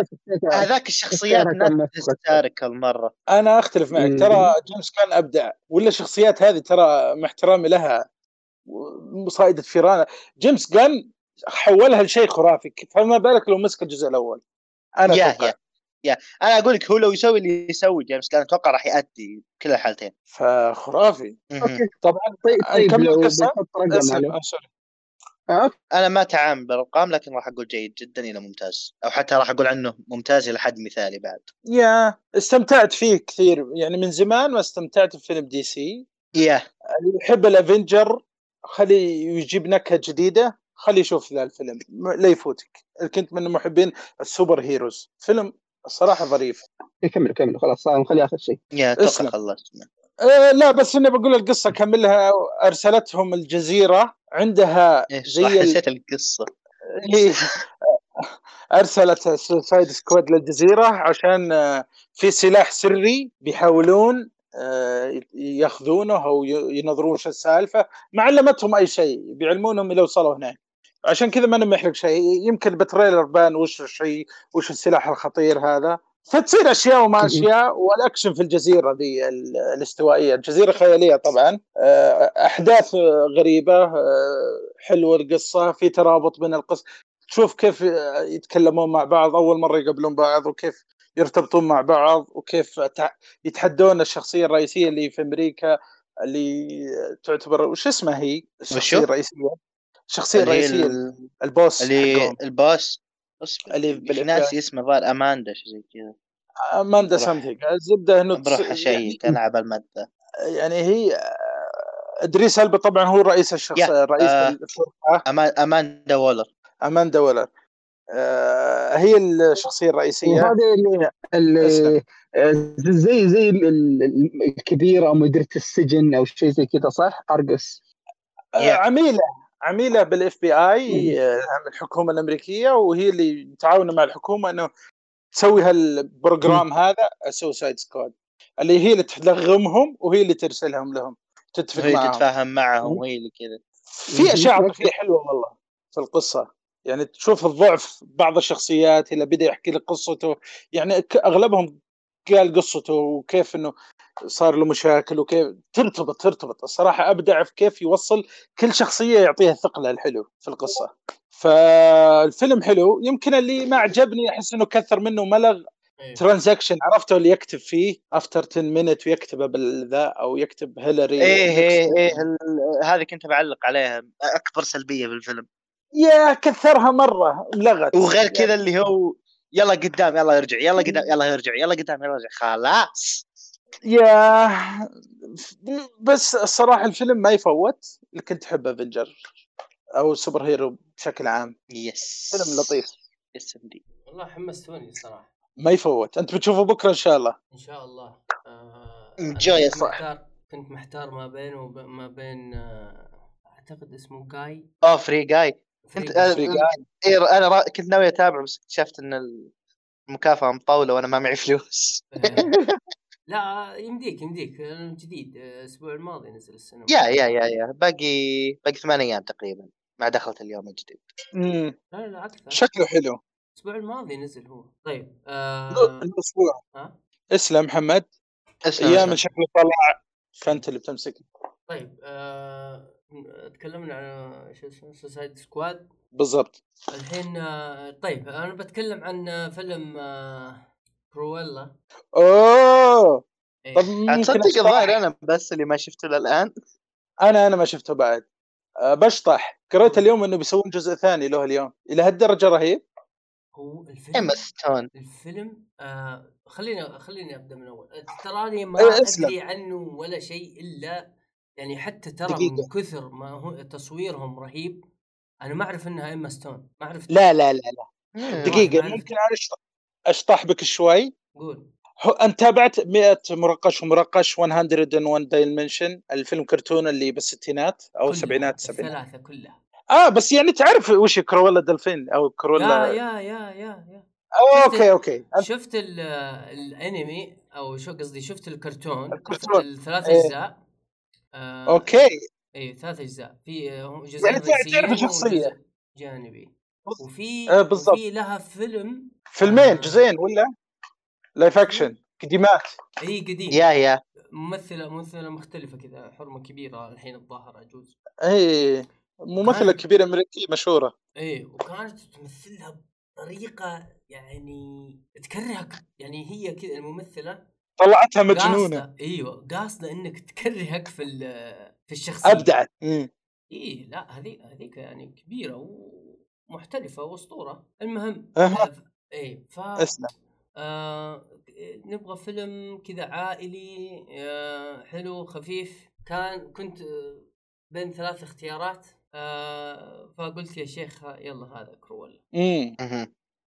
شخصيته- هذاك الشخصيات نفس موفق. hysterical مره أنا أختلف معك. ترى جيمس جان أبدع. ولا الشخصيات هذه ترى مع احترامي لها. مصايدة فيران. جيمس جان حولها لشيء خرافي. فما بالك لو مسك الجزء الأول؟ أنا yeah yeah yeah. أنا أقول لك هو لو يسوي اللي يسوي جيمس جان أتوقع راح يأدي كل الحالتين. فخرافي. okay. طبعا طيب طيب لو أنا ما تعامل بالأرقام لكن راح أقول جيد جدا إلى ممتاز. أو حتى راح أقول عنه ممتاز إلى حد مثالي بعد. yeah استمتعت فيه كثير. يعني من زمان ما استمتعت بفيلم DC. yeah. اللي يحب ال Avenger خلي يجيب نكهه جديده خلي يشوف ذا الفيلم. لا يفوتك. كنت من محبين ال super heroes. فيلم الصراحة ظريف. إيه، كمل كمل خلاص نخلي آخر شيء. yeah أتوقع. خلصنا. أه لا بس إني بقول القصة كملها. أرسلتهم الجزيرة عندها إيش زي صح ال... نسيت القصة. هي أرسلت Suicide Squad للجزيرة عشان آه، في سلاح سري بيحاولون آه، ياخذونه أو ينظرون شو السالفة. ما علمتهم أي شيء بيعلمونهم إلى وصلوا هناك. عشان كذا ما نحرق شيء. يمكن ب trailer بان وش الشيء وش السلاح الخطير هذا. فتصير أشياء وما أشياء والأكشن في الجزيرة ذي ال- الاستوائية، الجزيرة خيالية طبعا. آه، أحداث غريبة آه، حلوة القصة في ترابط بين القصة تشوف كيف يتكلمون مع بعض أول مرة يقابلون بعض وكيف يرتبطون مع بعض وكيف يتحدون الشخصية الرئيسية اللي في أمريكا اللي تعتبر وش اسمها هي؟ الشخصية؟ الرئيسية. الشخصيه الرئيسية ال- البوس اللي حقهم. اصبر اللي في بالإفلام. ناس اسمه ظاهر أماندا شيء زي كذا أماندا سامثينج الزبدة إنه بروح تس- اشيك العب المادة يعني هي إدريس ألبا طبعا هو رئيس الشخص yeah، رئيس آه. أماندا وولر أماندا ولر آه، هي الشخصية الرئيسية وهذا اللي, اللي زي زي ال- ال- الكبيرة أو مديره السجن أو شيء زي كذا صح؟ ارجس آه، yeah. عميلة عميلة بال FBI الحكومة الأمريكية وهي اللي متعاونه مع الحكومة إنه تسوي هال program هذا Suicide Squad اللي هي اللي تلغمهم وهي اللي ترسلهم لهم تتفق وهي معهم. تتفاهم معهم وهي اللي كذا. في أشياء عاطفيه حلوة والله في القصة. يعني تشوف الضعف بعض الشخصيات اللي بدأ يحكي لك قصته. يعني أغلبهم قال قصته وكيف إنه صار له مشاكل وكيف ترتبط ترتبط. الصراحة أبدع في كيف يوصل كل شخصية يعطيها ثقلها الحلو في القصة. فالفيلم حلو. يمكن اللي ما عجبني أحس إنه كثر منه ملغ إيه. transition. عرفته اللي يكتب فيه after 10 minute ويكتبه بالذا أو يكتب earlier إيه إيه. إيه هذه كنت بعلق عليها. اكبر سلبية بالفيلم يا كثرها مرة ملغت. وغير كذا اللي هو يلا قدام يلا يرجع يلا قدام يلا يرجع يلا قدام يلا يرجع خلاص. yeah بس الصراحه الفيلم ما يفوت اللي كنت أحب Avenger أو super hero بشكل عام. yes فيلم لطيف. yes indeed والله حمستوني الصراحه ما يفوت. أنت بتشوفه بكرة إن شاء الله. إن شاء الله. آه Enjoy أنا كنت. محتار كنت محتار ما بينه وما بين آه أعتقد اسمه جاي اوه فري جاي كنت إيه أنا را- كنت ناوي اتابعه بس اكتشفت إن المكافأة مطولة وأنا ما معي فلوس. لا يمديك يمديك. لأنه جديد آه، الأسبوع الماضي نزل السينما يا يا يا يا. باقي باقي ثمان أيام تقريبا مع دخلة اليوم الجديد. مم. لا لا أكثر. شكله حلو. الأسبوع الماضي نزل هو. طيب آه الأسبوع. ها؟ اسلم محمد. اسلم أيام. شكله طلع. فأنت اللي بتمسك طيب آه تكلمنا عن شو اسمه سوسايد سكواد بالضبط. الحين آه طيب أنا بتكلم عن آه، فيلم آه كرويلا أوه! إيه. طب تصدق؟ الظاهر أنا بس اللي ما شفته للآن. أنا أنا ما شفته بعد. أه بشطح. قريت اليوم إنه بيسوون جزء ثاني له اليوم. إلى هالدرجة رهيب. هو الفيلم اما ستون الفيلم آه خليني خليني أبدأ من أول. تراني ما إيه،. أدري عنه ولا شيء إلا يعني حتى ترى دقيقة. من كثر ما هو تصويرهم رهيب أنا ما أعرف إنها اما ستون ما أعرف لا لا لا لا والله دقيقة. ممكن أنا أشطح بك شوي قول انت تابعت 100 مرقش ومرقش 101 Dalmatians الفيلم كرتون اللي بالستينات أو السبعينات السبعينات الثلاثة كلها آه بس يعني تعرف وش كرولا دي فيل أو يا كرولا يا يا يا يا أوه شفت- okay okay شفت ال- الأنمي أو شو قصدي شفت الكرتون الكرتون. الثلاث إيه. أجزاء آه okay. إي ثلاث أجزاء. في آه، جزء يعني تعرف-. وجزء جانبي. وفي آه، بالضبط. وفي لها فيلم فيلمين آه. جزئين ولا؟ live action قديمات. إي قديم. yeah yeah. ممثلة ممثلة مختلفة كذا حرمة كبيرة الحين الظاهر عجوز إي ممثلة كان- كبيرة أمريكية مشهورة. إي وكانت تمثلها بطريقة يعني تكرهك. يعني هي كذا الممثلة طلعتها مجنونة. قاصده إيوه قاصدة إنك تكرهك في ال- في الشخصية. ابدعت مم. إيه لا هذيك هذيك يعني كبيرة ومحترفة وأسطورة. المهم أها. آه، إيه ف اسلم آه نبغى فيلم كذا عائلي آه حلو خفيف. كان كنت بين ثلاث اختيارات. آه فقلت يا شيخ ها- يلا هذا كرويلا امم.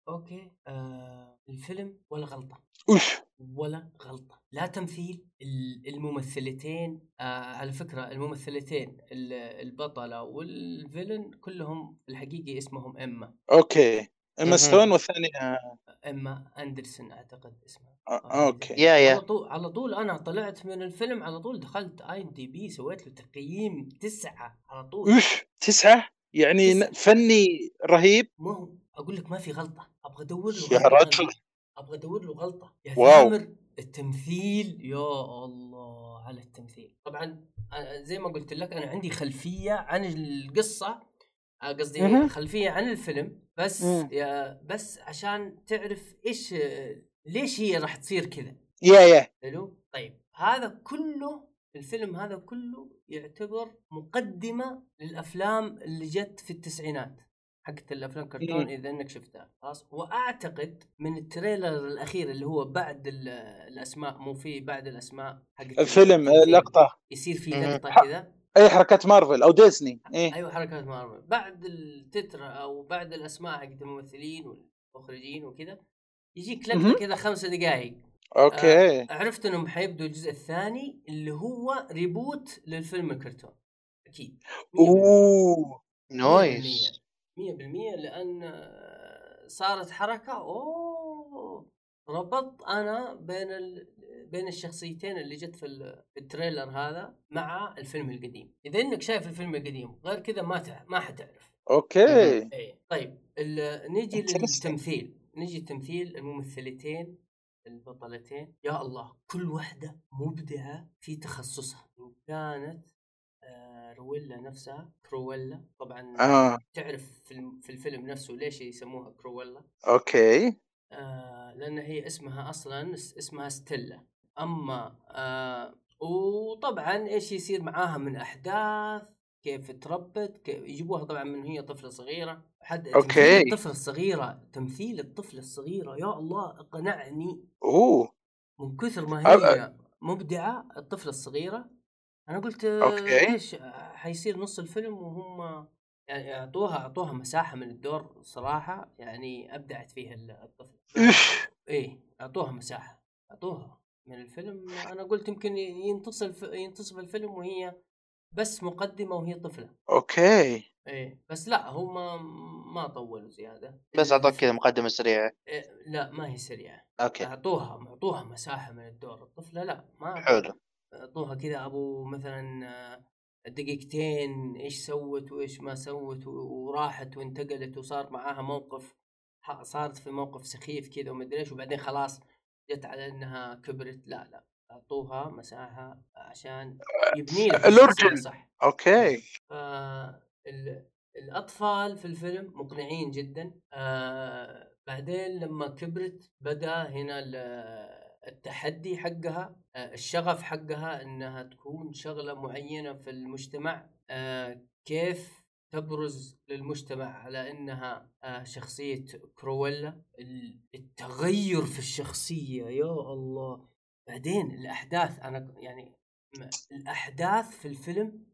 okay. آه الفيلم ولا غلطة؟ اوف ولا غلطة. لا تمثيل ال- الممثلتين آه على فكرة الممثلتين ال- البطلة وال villain كلهم الحقيقي اسمهم إما. أوكي. إما ستون والثانية إيما أندرسون أعتقد اسمها آه، okay. يا على طول على طول أنا طلعت من الفيلم على طول دخلت IMDb سويت له تقييم تسعة على طول. اوف تسعة؟ يعني تسع. ن- فني رهيب؟ ما هو أقول لك ما في غلطة. أبغى أدور له يا. رجل. أبغى أدور له غلطة. يا wow. ثامر التمثيل. يا الله على التمثيل. طبعا زي ما قلت لك أنا عندي خلفية عن القصة قصدي. خلفية عن الفيلم. بس. yeah بس عشان تعرف إيش ليش هي راح تصير كذا. yeah yeah. حلو؟ طيب هذا كله الفيلم هذا كله يعتبر مقدمة للأفلام اللي جت في التسعينات. حقت الأفلام كرتون مم. إذا إنك شفتها خلاص؟ وأعتقد من ال trailer الأخير اللي هو بعد ال- الأسماء مو في بعد الأسماء حقت الفيلم التمثيل. لقطة. يصير في. لقطة كذا؟ أي حركات مارفل أو ديزني. إيه. أيوه حركات مارفل. بعد التتر أو بعد الأسماء حقت الممثلين والمخرجين وكذا يجيك. لقطة كذا خمسة دقائق okay. عرفت إنهم حيبدوا الجزء الثاني اللي هو reboot للفيلم الكرتون. أكيد 100% أوه nice. 100% لأن صارت حركة أوه ربط أنا بين ال... بين الشخصيتين اللي جت في, ال... في ال trailer هذا مع الفيلم القديم. إذا إنك شايف الفيلم القديم غير كذا ما تع... ما حتعرف. okay. إيه طيب ال... نجي. للتمثيل. نجي التمثيل الممثلتين البطلتين. يا الله كل واحدة مبدعة في تخصصها. إن كانت آه، كرويلا نفسها كرويلا. طبعا آه. تعرف في الفيلم نفسه ليش يسموها كرويلا؟ okay. آه لأن هي اسمها أصلا اس- اسمها ستيلا. إما آه وطبعا إيش يصير معاها من أحداث؟ كيف تربت؟ كيف يجيبوها طبعا من هي طفلة صغيرة. حد. تمثيل الطفلة الصغيرة تمثيل الطفلة الصغيرة. يا الله اقنعني. أوه. من كثر ما أب- هي مبدعة الطفلة الصغيرة. أنا قلت آه، أوكي. إيش آه، حيصير نص الفيلم وهم يعني أعطوها أعطوها مساحة من الدور صراحة يعني أبدعت فيها ال- الطفله إيش. إيه أعطوها مساحة أعطوها من الفيلم. أنا قلت يمكن ينتصف ينتصف الفيلم وهي بس مقدمة وهي طفلة. okay. إيه بس لا هم ما طولوا زيادة. بس أعطوك كذا مقدمة سريعة. إيه لا ما هي سريعة. okay. أعطوها أعطوها مساحة من الدور. الطفلة لا ما حلو. أعطوها كذا أبو مثلا آه، دقيقتين إيش سوت وإيش ما سوت وراحت وانتقلت وصار معاها موقف صارت في موقف سخيف كذا ومدري إيش وبعدين خلاص جت على إنها كبرت. لا لا أعطوها مساحة عشان يبني لك صح. أوكي. فال- الأطفال في الفيلم مقنعين جدا. آه بعدين لما كبرت بدأ هنا ال- التحدي حقها. الشغف حقها إنها تكون شغلة معينة في المجتمع آه كيف تبرز للمجتمع على إنها آه شخصية كرويلا؟ ال- التغير في الشخصية يا الله. بعدين الأحداث أنا يعني الأحداث في الفيلم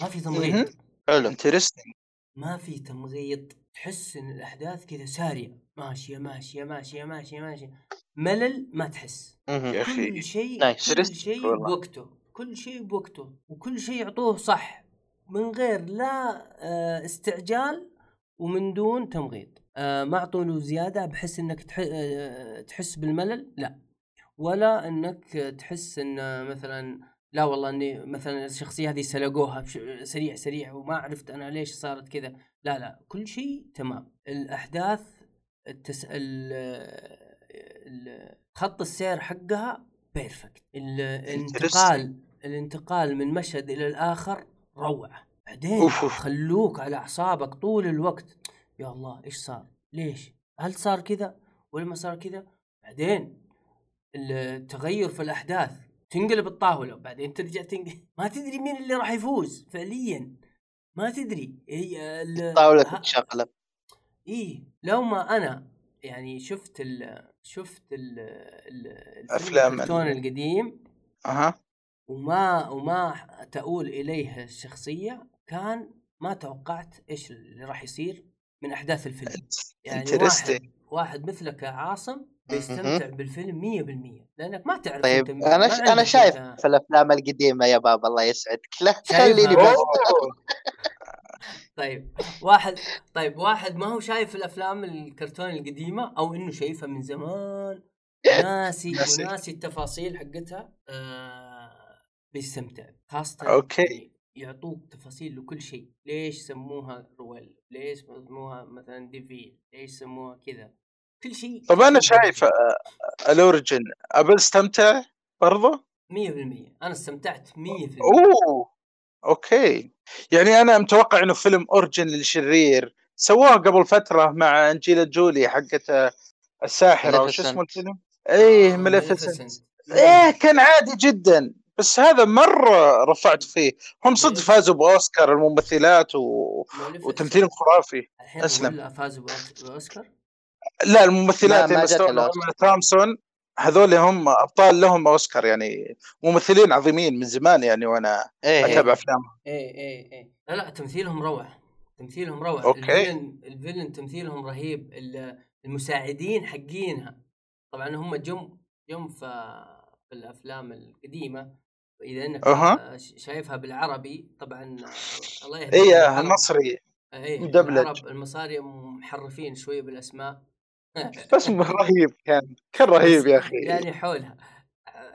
ما في تمغيط. حلو interesting ما في تمغيط. تحس إن الأحداث كذا سارية. ماشيه ماشيه ماشيه ماشيه ماشيه ملل ما تحس. يا أخي كل شيء nice. كل شيء. بوقته كل شيء بوقته وكل شيء يعطوه صح من غير لا آه، استعجال ومن دون تمغيط آه، ما اعطوا له زيادة بحيث إنك تح- آه، تحس بالملل لا ولا إنك تحس إن مثلا لا والله إني مثلا الشخصية هذه سلقوها سريع سريع وما عرفت أنا ليش صارت كذا لا لا كل شيء تمام الأحداث التس... ال... ال... خط السير حقها perfect الانتقال الانتقال من مشهد إلى الآخر روعة. بعدين أوف. خلوك على أعصابك طول الوقت. يا الله إيش صار؟ ليش؟ هل صار كذا ولا ما صار كذا؟ بعدين التغير في الأحداث. تنقلب الطاولة. وبعدين ترجع تنقلب ما تدري مين اللي راح يفوز فعليا. ما تدري. هي ال- طاولة ه- تتشقلب إيه لو ما أنا يعني شفت ال شفت ال ال الفيلم أفلام الكرتون ال- القديم أها. وما وما تؤول إليه الشخصية كان ما توقعت إيش اللي راح يصير من أحداث الفيلم. يعني واحد واحد مثلك يا عاصم بيستمتع بالفيلم 100% لأنك ما تعرف طيب أنت أنا ش... أنا شايف في الأفلام القديمة يا بابا الله يسعدك. لا شايفها؟ خليني بس طيب واحد طيب واحد ما هو شايف الأفلام الكرتون القديمة أو إنه شايفها من زمان؟ ناسي ناسي. وناسي التفاصيل حقتها آه بيستمتع. خاصة okay. يعني يعطوك تفاصيل لكل شيء. ليش سموها كرويلا ليش سموها مثلا de Vil ليش سموها كذا؟ كل شيء طب أنا شايف. آه، ال origin ابى استمتع برضه 100% أنا استمتعت 100% أوه! okay يعني أنا متوقع إنه فيلم origin للشرير سووه قبل فترة مع أنجلينا جولي حقت آه، الساحرة وش اسمه. الفيلم؟ إيه آه، ماليفيسنت Maleficent. إيه كان عادي جدا بس هذا مرة رفعت فيه هم صدق ليش؟ فازوا بأوسكار الممثلات و... Maleficent. وتمثيل خرافي. ولا فازوا بأوسكار لا الممثلات ما- ما اللي. وإيما تومسون هذول هم أبطال لهم أوسكار يعني ممثلين عظيمين من زمان يعني وأنا اتابع إيه. افلامهم إيه إيه إيه لا لا تمثيلهم روعة تمثيلهم روعة أوكي. الفيلن الفيلن تمثيلهم رهيب ال- المساعدين حقينها طبعا هم جم جم في الأفلام القديمة إذا أنك أها. ش- شايفها بالعربي طبعا الله إيه العرب. المصري إيه مدبلج. المصاري محرفين شوية بالأسماء بس رهيب كان كان رهيب يا أخي. يعني حولها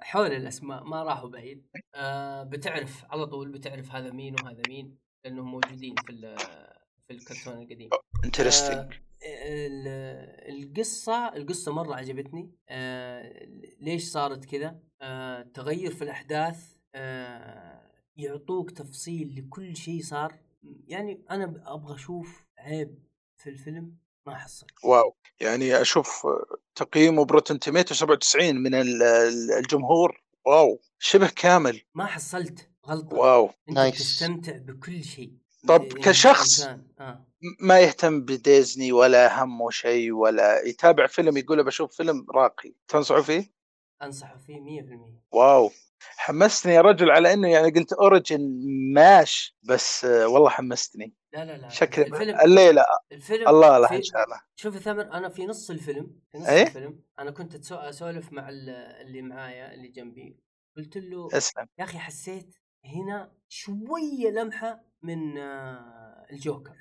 حول الأسماء ما راحوا بعيد. آه بتعرف على طول بتعرف هذا مين وهذا مين لأنهم موجودين في في الكرتون القديم. interesting آه، ال- القصة القصة مرة عجبتني. آه، ليش صارت كذا؟ آه، تغير في الأحداث. آه، يعطوك تفصيل لكل شيء صار. يعني أنا أبغى أشوف عيب في الفيلم. ما حصل wow. يعني أشوف تقييمه ب Rotten Tomatoes 97 من ال- ال- الجمهور. wow. شبه كامل. ما حصلت. غلطة. wow. أنت nice. تستمتع بكل شيء. طب يعني كشخص آه. ما يهتم بديزني ولا همه شيء ولا يتابع فيلم يقول بشوف فيلم راقي. تنصحوا فيه؟ أنصحه فيه 100% wow. حمستني يا رجل على إنه يعني قلت origin ماش بس والله حمستني. لا لا لا شكل الفيلم الليلة الفيلم الله له في- ان شاء الله شوف يا ثامر أنا في نص الفيلم في نص إيه؟ الفيلم أنا كنت أسولف مع ال- اللي معايا اللي جنبي قلت له اسلم يا أخي حسيت هنا شوية لمحة من آه، الجوكر.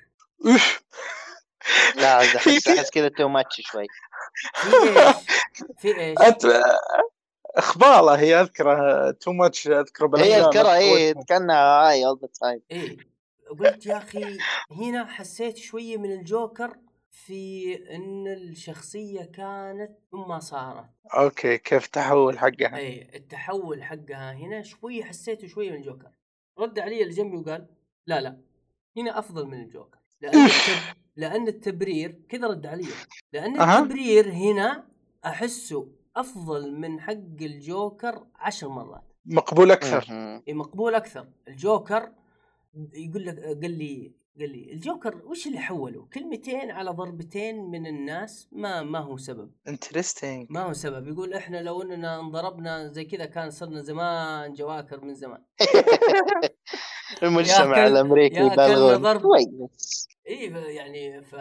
لا احس أحس كذا too much شوي في إيش؟ في إيش؟ انت إخباله هي أذكره too much أذكره هي اذكرها أذكر إيه وجهه. كأنها هاي all the time قلت يا أخي هنا حسيت شوية من الجوكر في إن الشخصية كانت ثم صارت. okay كيف تحول حقها؟ اي التحول حقها هنا شوي حسيته شوي من الجوكر. رد علي اللي جنبي وقال لا لا هنا أفضل من الجوكر. لأن التب... لأن التبرير كذا رد علي. لأن. التبرير هنا أحسه أفضل من حق الجوكر عشر مرات. مقبول أكثر. إيه مقبول أكثر. الجوكر يقول لك قال لي قال لي الجوكر وش اللي حوله؟ كلمتين على ضربتين من الناس ما ما هو سبب. interesting ما هو سبب. يقول إحنا لو إننا انضربنا زي كذا كان صرنا زمان جواكر من زمان. المجتمع الأمريكي ضرب. كويس. اي يعني ف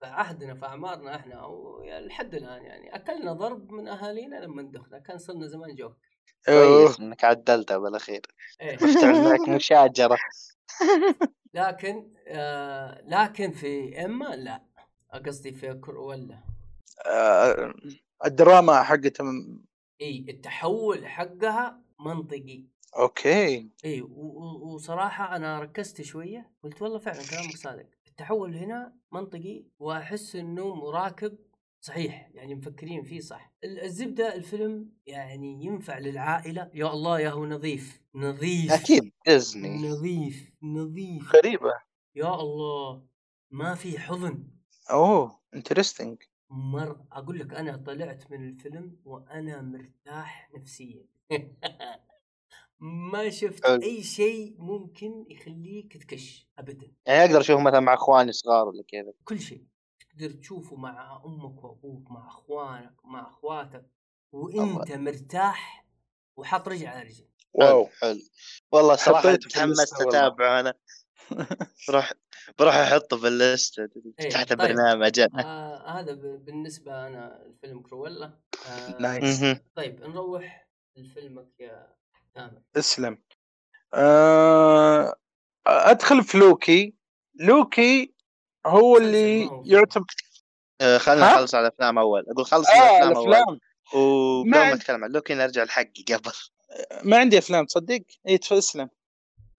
في عهدنا في اعمارنا إحنا ولحد الآن يعني أكلنا ضرب من أهالينا لما دخلنا كان صرنا زمان جوكر. كويس إنك عدلتها بالأخير. إيه. تعمل معك مشاجرة. لكن آه لكن في إما لا. قصدي في كرولا آه، الدراما حقته م- إي التحول حقها منطقي. okay. إي و- و- وصراحة أنا ركزت شوية قلت والله فعلا كلامك صادق. التحول هنا منطقي وأحس إنه مراكب صحيح يعني مفكرين فيه صح. ال- الزبدة الفيلم يعني ينفع للعائلة. يا الله يا هو نظيف. نظيف. أكيد ديزني. نظيف نظيف. غريبة. يا الله. ما في حضن. أوه interesting مرة أقول لك أنا طلعت من الفيلم وأنا مرتاح نفسيا. ما شفت حلو. أي شيء ممكن يخليك تكش ابدا. يعني أقدر أشوف مثلا مع إخواني صغار ولا كذا. كل شيء. تقدر تشوفه مع أمك وأبوك مع أخوانك مع أخواتك وأنت مرتاح وحاط رجل على رجل. wow. حلو. والله صراحة تحمست. أتابعه أنا. بروح بروح أحطه في ال list إيه، تحت طيب. البرنامج. آه هذا بالنسبة أنا الفيلم كرويلا. آه nice. طيب نروح لفيلمك يا تامر. اسلم. آه، أدخل في لوكي. لوكي هو اللي. يعتبر آه، خلينا ها؟ نخلص على الافلام أول. أقول خلص آه الافلام أول. وقبل ما اتكلم عن لوكي نرجع لحقي قبل. ما عندي أفلام تصدق؟ اي اسلم.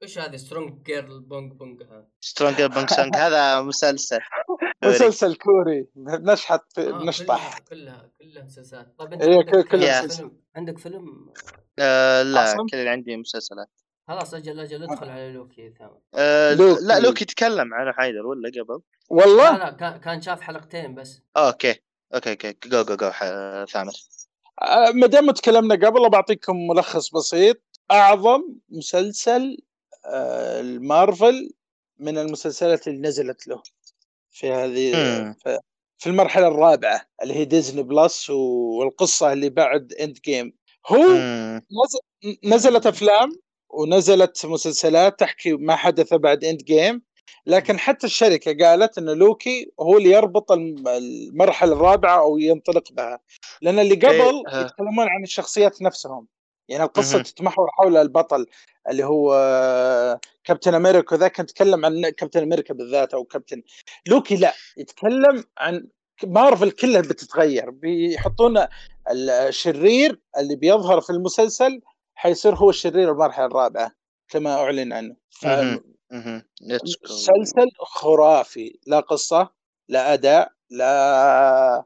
وش هذه؟ سترونج جيرل بونج بونج ها. سترونج بونج سونج هذا مسلسل. مسلسل كوري. نشحت في آه، نشطح. كلها كلها كلها مسلسلات. طيب أنت إيه، عندك. فيلم؟ عندك فيلم؟ آه لا؟ كل اللي عندي مسلسلات. خلاص أجل أجل ادخل على لوكي ثامر آه لوكي. لا لوكي تكلم على حيدر ولا قبل؟ لا والله؟ لا كان كان شاف حلقتين بس. okay okay okay. go go go ثامر. آه، ما دام تكلمنا قبل بعطيكم ملخص بسيط. أعظم مسلسل آه، المارفل من المسلسلات اللي نزلت له في هذه. في- المرحلة الرابعة اللي هي ديزني بلس والقصة اللي بعد Endgame هو مم. نز- نزلت أفلام ونزلت مسلسلات تحكي ما حدث بعد Endgame لكن حتى الشركة قالت إن لوكي هو اللي يربط الم- المرحلة الرابعة أو ينطلق بها لأن اللي قبل ها. يتكلمون عن الشخصيات نفسهم يعني القصة. تتمحور حول البطل اللي هو آه، كابتن أمريكا ذاك نتكلم عن كابتن أمريكا بالذات أو كابتن لوكي لا يتكلم عن مارفل كلها بتتغير بيحطون الشرير اللي بيظهر في المسلسل حيصير هو الشرير المرحله الرابعة كما أعلن عنه. مسلسل خرافي. لا قصة لا أداء لا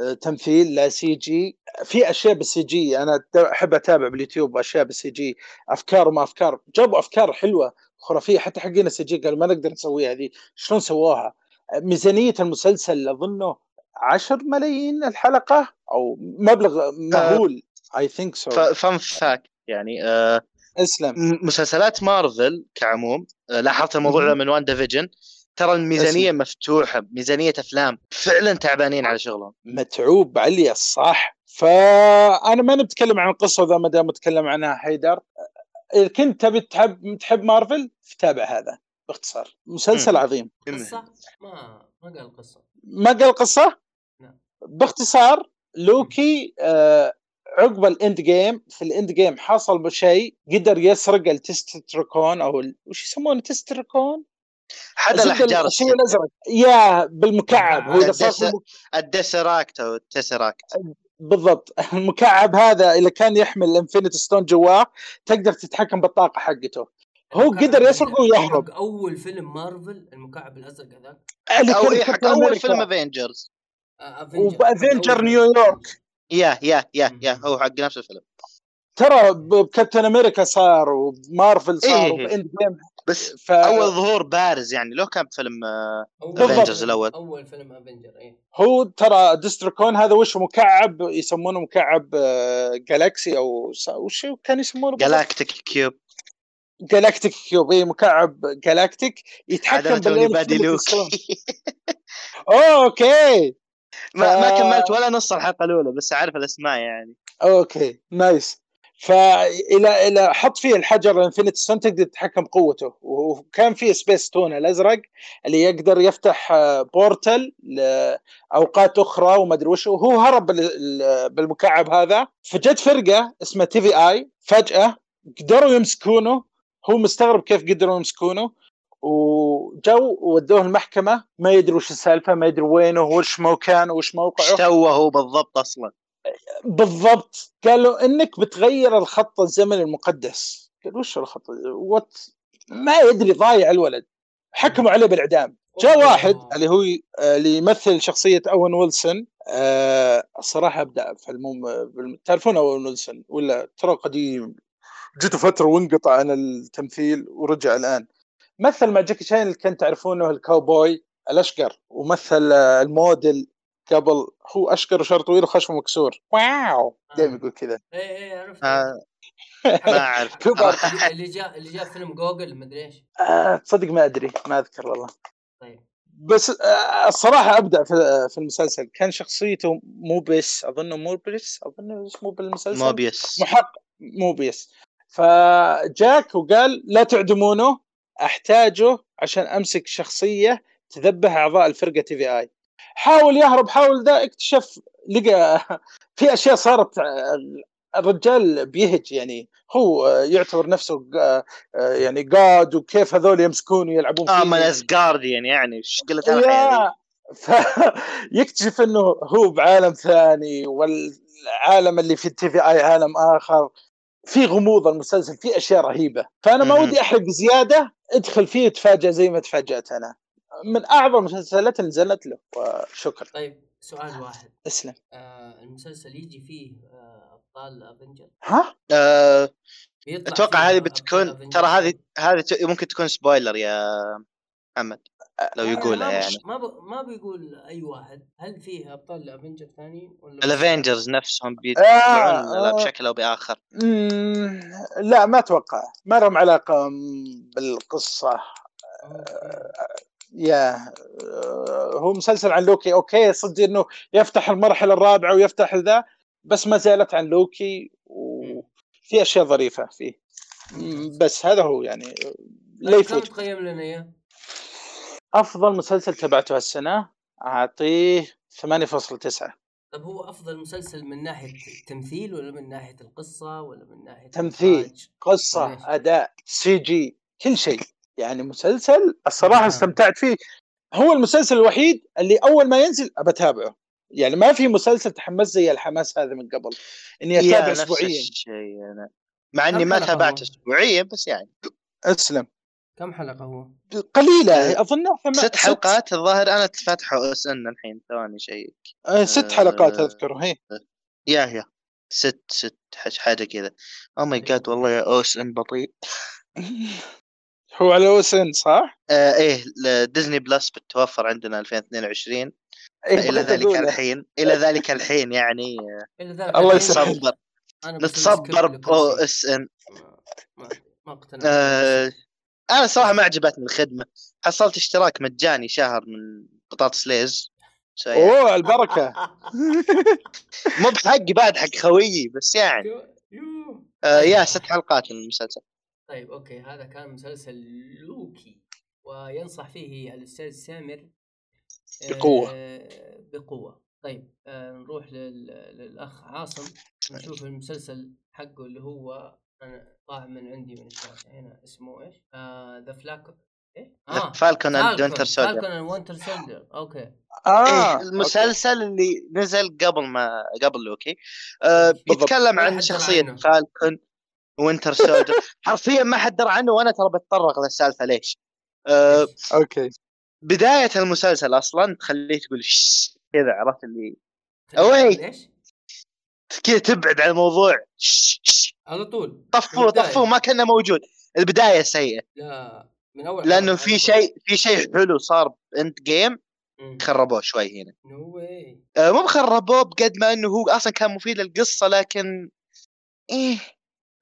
آه، تمثيل لا CG. في أشياء بال CG. أنا أحب أتابع باليوتيوب أشياء بال CG. أفكار وما أفكار. جابوا أفكار حلوة خرافية. حتى حقين ال CG قالوا ما نقدر نسويها هذه. شلون سووها؟ ميزانية المسلسل أظنه 10 ملايين الحلقة أو مبلغ مهول. اي ثينك سو فان فاكت يعني آه اسلم. مسلسلات مارفل كعموم آه، لاحظت الموضوع من WandaVision ترى الميزانية اسم. مفتوحة ميزانية أفلام فعلا تعبانين على شغلهم. متعوب عليه الصح فأنا ما نتكلم عن القصة ذا ما دام نتكلم عنها حيدر. إذا كنت تبي تحب تحب مارفل تابع هذا باختصار. مسلسل مم. عظيم. قصة؟ ما ما قال قصة. ما قال قصة؟ نعم. باختصار لوكي آه عقب ال Endgame في ال Endgame حصل شيء قدر يسرق التسركون أو ال... وش يسمونه تستركون؟ حدا زبدة الأحجار الشيء الأزرق. يا بالمكعب. هو إذا ال Tesseract أو ال Tesseract. بالضبط. المكعب هذا إذا كان يحمل ال infinity stone جواه تقدر تتحكم بالطاقة حقته. هو قدر يسرقه اللي- ويهرب. أول فيلم مارفل المكعب الأزرق هذاك؟ حق أول. فيلم افنجرز آه، أفنجر. وبافنجر أول نيويورك. يا يا يا يا هو حق نفس الفيلم. ترى بكابتن أمريكا صار ومارفل صار إيه. وباند جيم بس ف... أول ظهور بارز يعني لو كان فيلم آه، أول بالضبط. فيلم- الأول. أول فيلم افنجر اي هو ترى ديستركون هذا وش مكعب؟ يسمونه مكعب آه، جالاكسي أو س- وش كان يسمونه جالاكتيك كيوب جالاكتيك كيوب اي مكعب galactic يتحكم. أوه، okay. ما ما كملت ولا نص الحلقة الأولى بس عارف الأسماء يعني. okay nice. فإلى إلى حط فيه الحجر ال infinity stone تقدر تتحكم بقوته وكان فيه space stone الأزرق اللي يقدر يفتح آه، portal لأوقات أخرى وما أدري وش. وهو هرب بال- ال- بالمكعب هذا. فجت فرقة اسمها TVA فجأة قدروا يمسكونه. هو مستغرب كيف قدروا يمسكونه. وجو ودوه المحكمة ما يدري وش السالفة ما يدري وينه وش مكانه وش إيش موقعه سوى هو بالضبط أصلا؟ بالضبط. قالوا إنك بتغير الخط الزمني المقدس. قال وش الخط؟ وات ما يدري ضايع الولد. حكموا عليه بالإعدام. جاء. واحد اللي هو آه، اللي يمثل شخصية أوين ويلسون. آه، الصراحة ابدع في المم... بالم- تعرفون أوين ويلسون ولا ترى قديم؟ جته فترة وانقطع عن التمثيل ورجع الآن. مثل مع جاكي شاين اللي كنت تعرفونه الكاوبوي الأشقر ومثل آه، الموديل قبل. هو أشقر وشعر طويل وخشمه مكسور. واو! دائما يقول كذا. اي اي عرفت آه، ما أعرف. كبر. اللي- اللي جاء اللي جاء فيلم جوجل مدري إيش. آه، تصدق ما أدري. ما أذكر والله. طيب. بس آه، الصراحة ابدع في في المسلسل. كان شخصيته موبيس. أظنه موبيس؟ اظنه اسمه بالمسلسل؟ موبيوس محقق موبيس. فجاك وقال لا تعدمونه. أحتاجه عشان أمسك شخصية تذبح أعضاء الفرقة تي في اي حاول يهرب حاول ذا اكتشف لقى في أشياء صارت الرجال بيهج يعني هو يعتبر نفسه آه، آه، يعني جاد وكيف هذول يمسكون ويلعبون آه فيه من اسجارديان يعني إيش قلت؟ يا فيكتشف إنه هو بعالم ثاني والعالم اللي في التي في اي عالم آخر في غموض المسلسل في أشياء رهيبة فأنا ما. ودي أحرق زيادة ادخل فيه تفاجئ زي ما تفاجأت أنا. من أعظم المسلسلات اللي نزلت له وشكرا. طيب سؤال واحد. اسلم. آه المسلسل يجي فيه آه أبطال افنجر ها؟ آه، أتوقع هذه بتكون؟ ترى هذه هذه ت- ممكن تكون سبويلر يا محمد. لو آه، يقولها يعني. ما ب... ما بيقول أي واحد هل فيه أبطال افنجر ثانيين ولا ال Avengers نفسهم آه، بيطلعون آه. بشكل أو بآخر. مم، لا ما أتوقع. ما لهم علاقة بالقصة. okay. yeah آه، هو مسلسل عن لوكي okay صدق إنه يفتح المرحلة الرابعة ويفتح ذا بس ما زالت عن لوكي وفي أشياء ظريفة فيه. بس هذا هو يعني. آه، لا طيب كم يفوت تقيم لنا إياه؟ أفضل مسلسل تابعته هالسنة أعطيه 8.9 طب هو أفضل مسلسل من ناحية التمثيل ولا من ناحية القصة ولا من ناحية تمثيل. الإخراج؟ قصة ليش؟ أداء سي جي كل شيء يعني مسلسل الصراحة آه. استمتعت فيه هو المسلسل الوحيد اللي أول ما ينزل بتابعه يعني ما في مسلسل تحمس زي الحماس هذا من قبل إني يا اتابع نفس اسبوعيا مع إني ما تابعت؟ اسبوعيا بس يعني أسلم كم حلقة هو؟ قليلة اظنها ثم- ست حلقات الظاهر أنا فاتحه اس ان الحين ثواني شيء آه، ست آه. حلقات أذكر هي يا يا ست ست حاجة حاجة كذا أو ماي جاد والله يا اوس إن بطيء هو على اوسن صح؟ آه إيه ل- ديزني بلس بتتوفر عندنا 2022 إيه، إلى ذلك أقولها. الحين إلى ذلك الحين يعني ذلك الله يسهل. نتصبر شيء. إس إن ما اقتنعت آه أنا صراحة ما عجبتني الخدمة. حصلت اشتراك مجاني شهر من بطاطس ليز. يعني أوه البركة. مو بحقي بعد حق خويي بس يعني. آه yeah ست حلقات من المسلسل. طيب okay هذا كان مسلسل لوكي. وينصح فيه الأستاذ سامر آه، بقوة. بقوة. طيب آه نروح لل... للأخ عاصم. نشوف المسلسل حقه اللي هو أنا طاع من عندي من الشاشه هنا اسمه إيش؟ ذا فلاك إيه؟ فالكون اند وينتر سولجر فالكون اند وينتر سولجر أوكي آه إيه المسلسل اللي نزل قبل ما قبل لوكي آه ما عن عنه. Falcon Winter Soldier حرفيا ما حد درى عنه وأنا ترى بتطرق للسالفة ليش آه؟ okay بداية المسلسل أصلا تخليه تقول "شش" كذا عرفت اللي أوي. ليش؟ كذا تبعد عن الموضوع. على طول. طفوه. طفوه ما كان موجود. البداية سيئة. لا من أول لأنه في شيء في شيء حلو صار Endgame. خربوه شوي هنا. no آه، مو بخربوه بقد ما إنه هو أصلا كان مفيد للقصة لكن إيه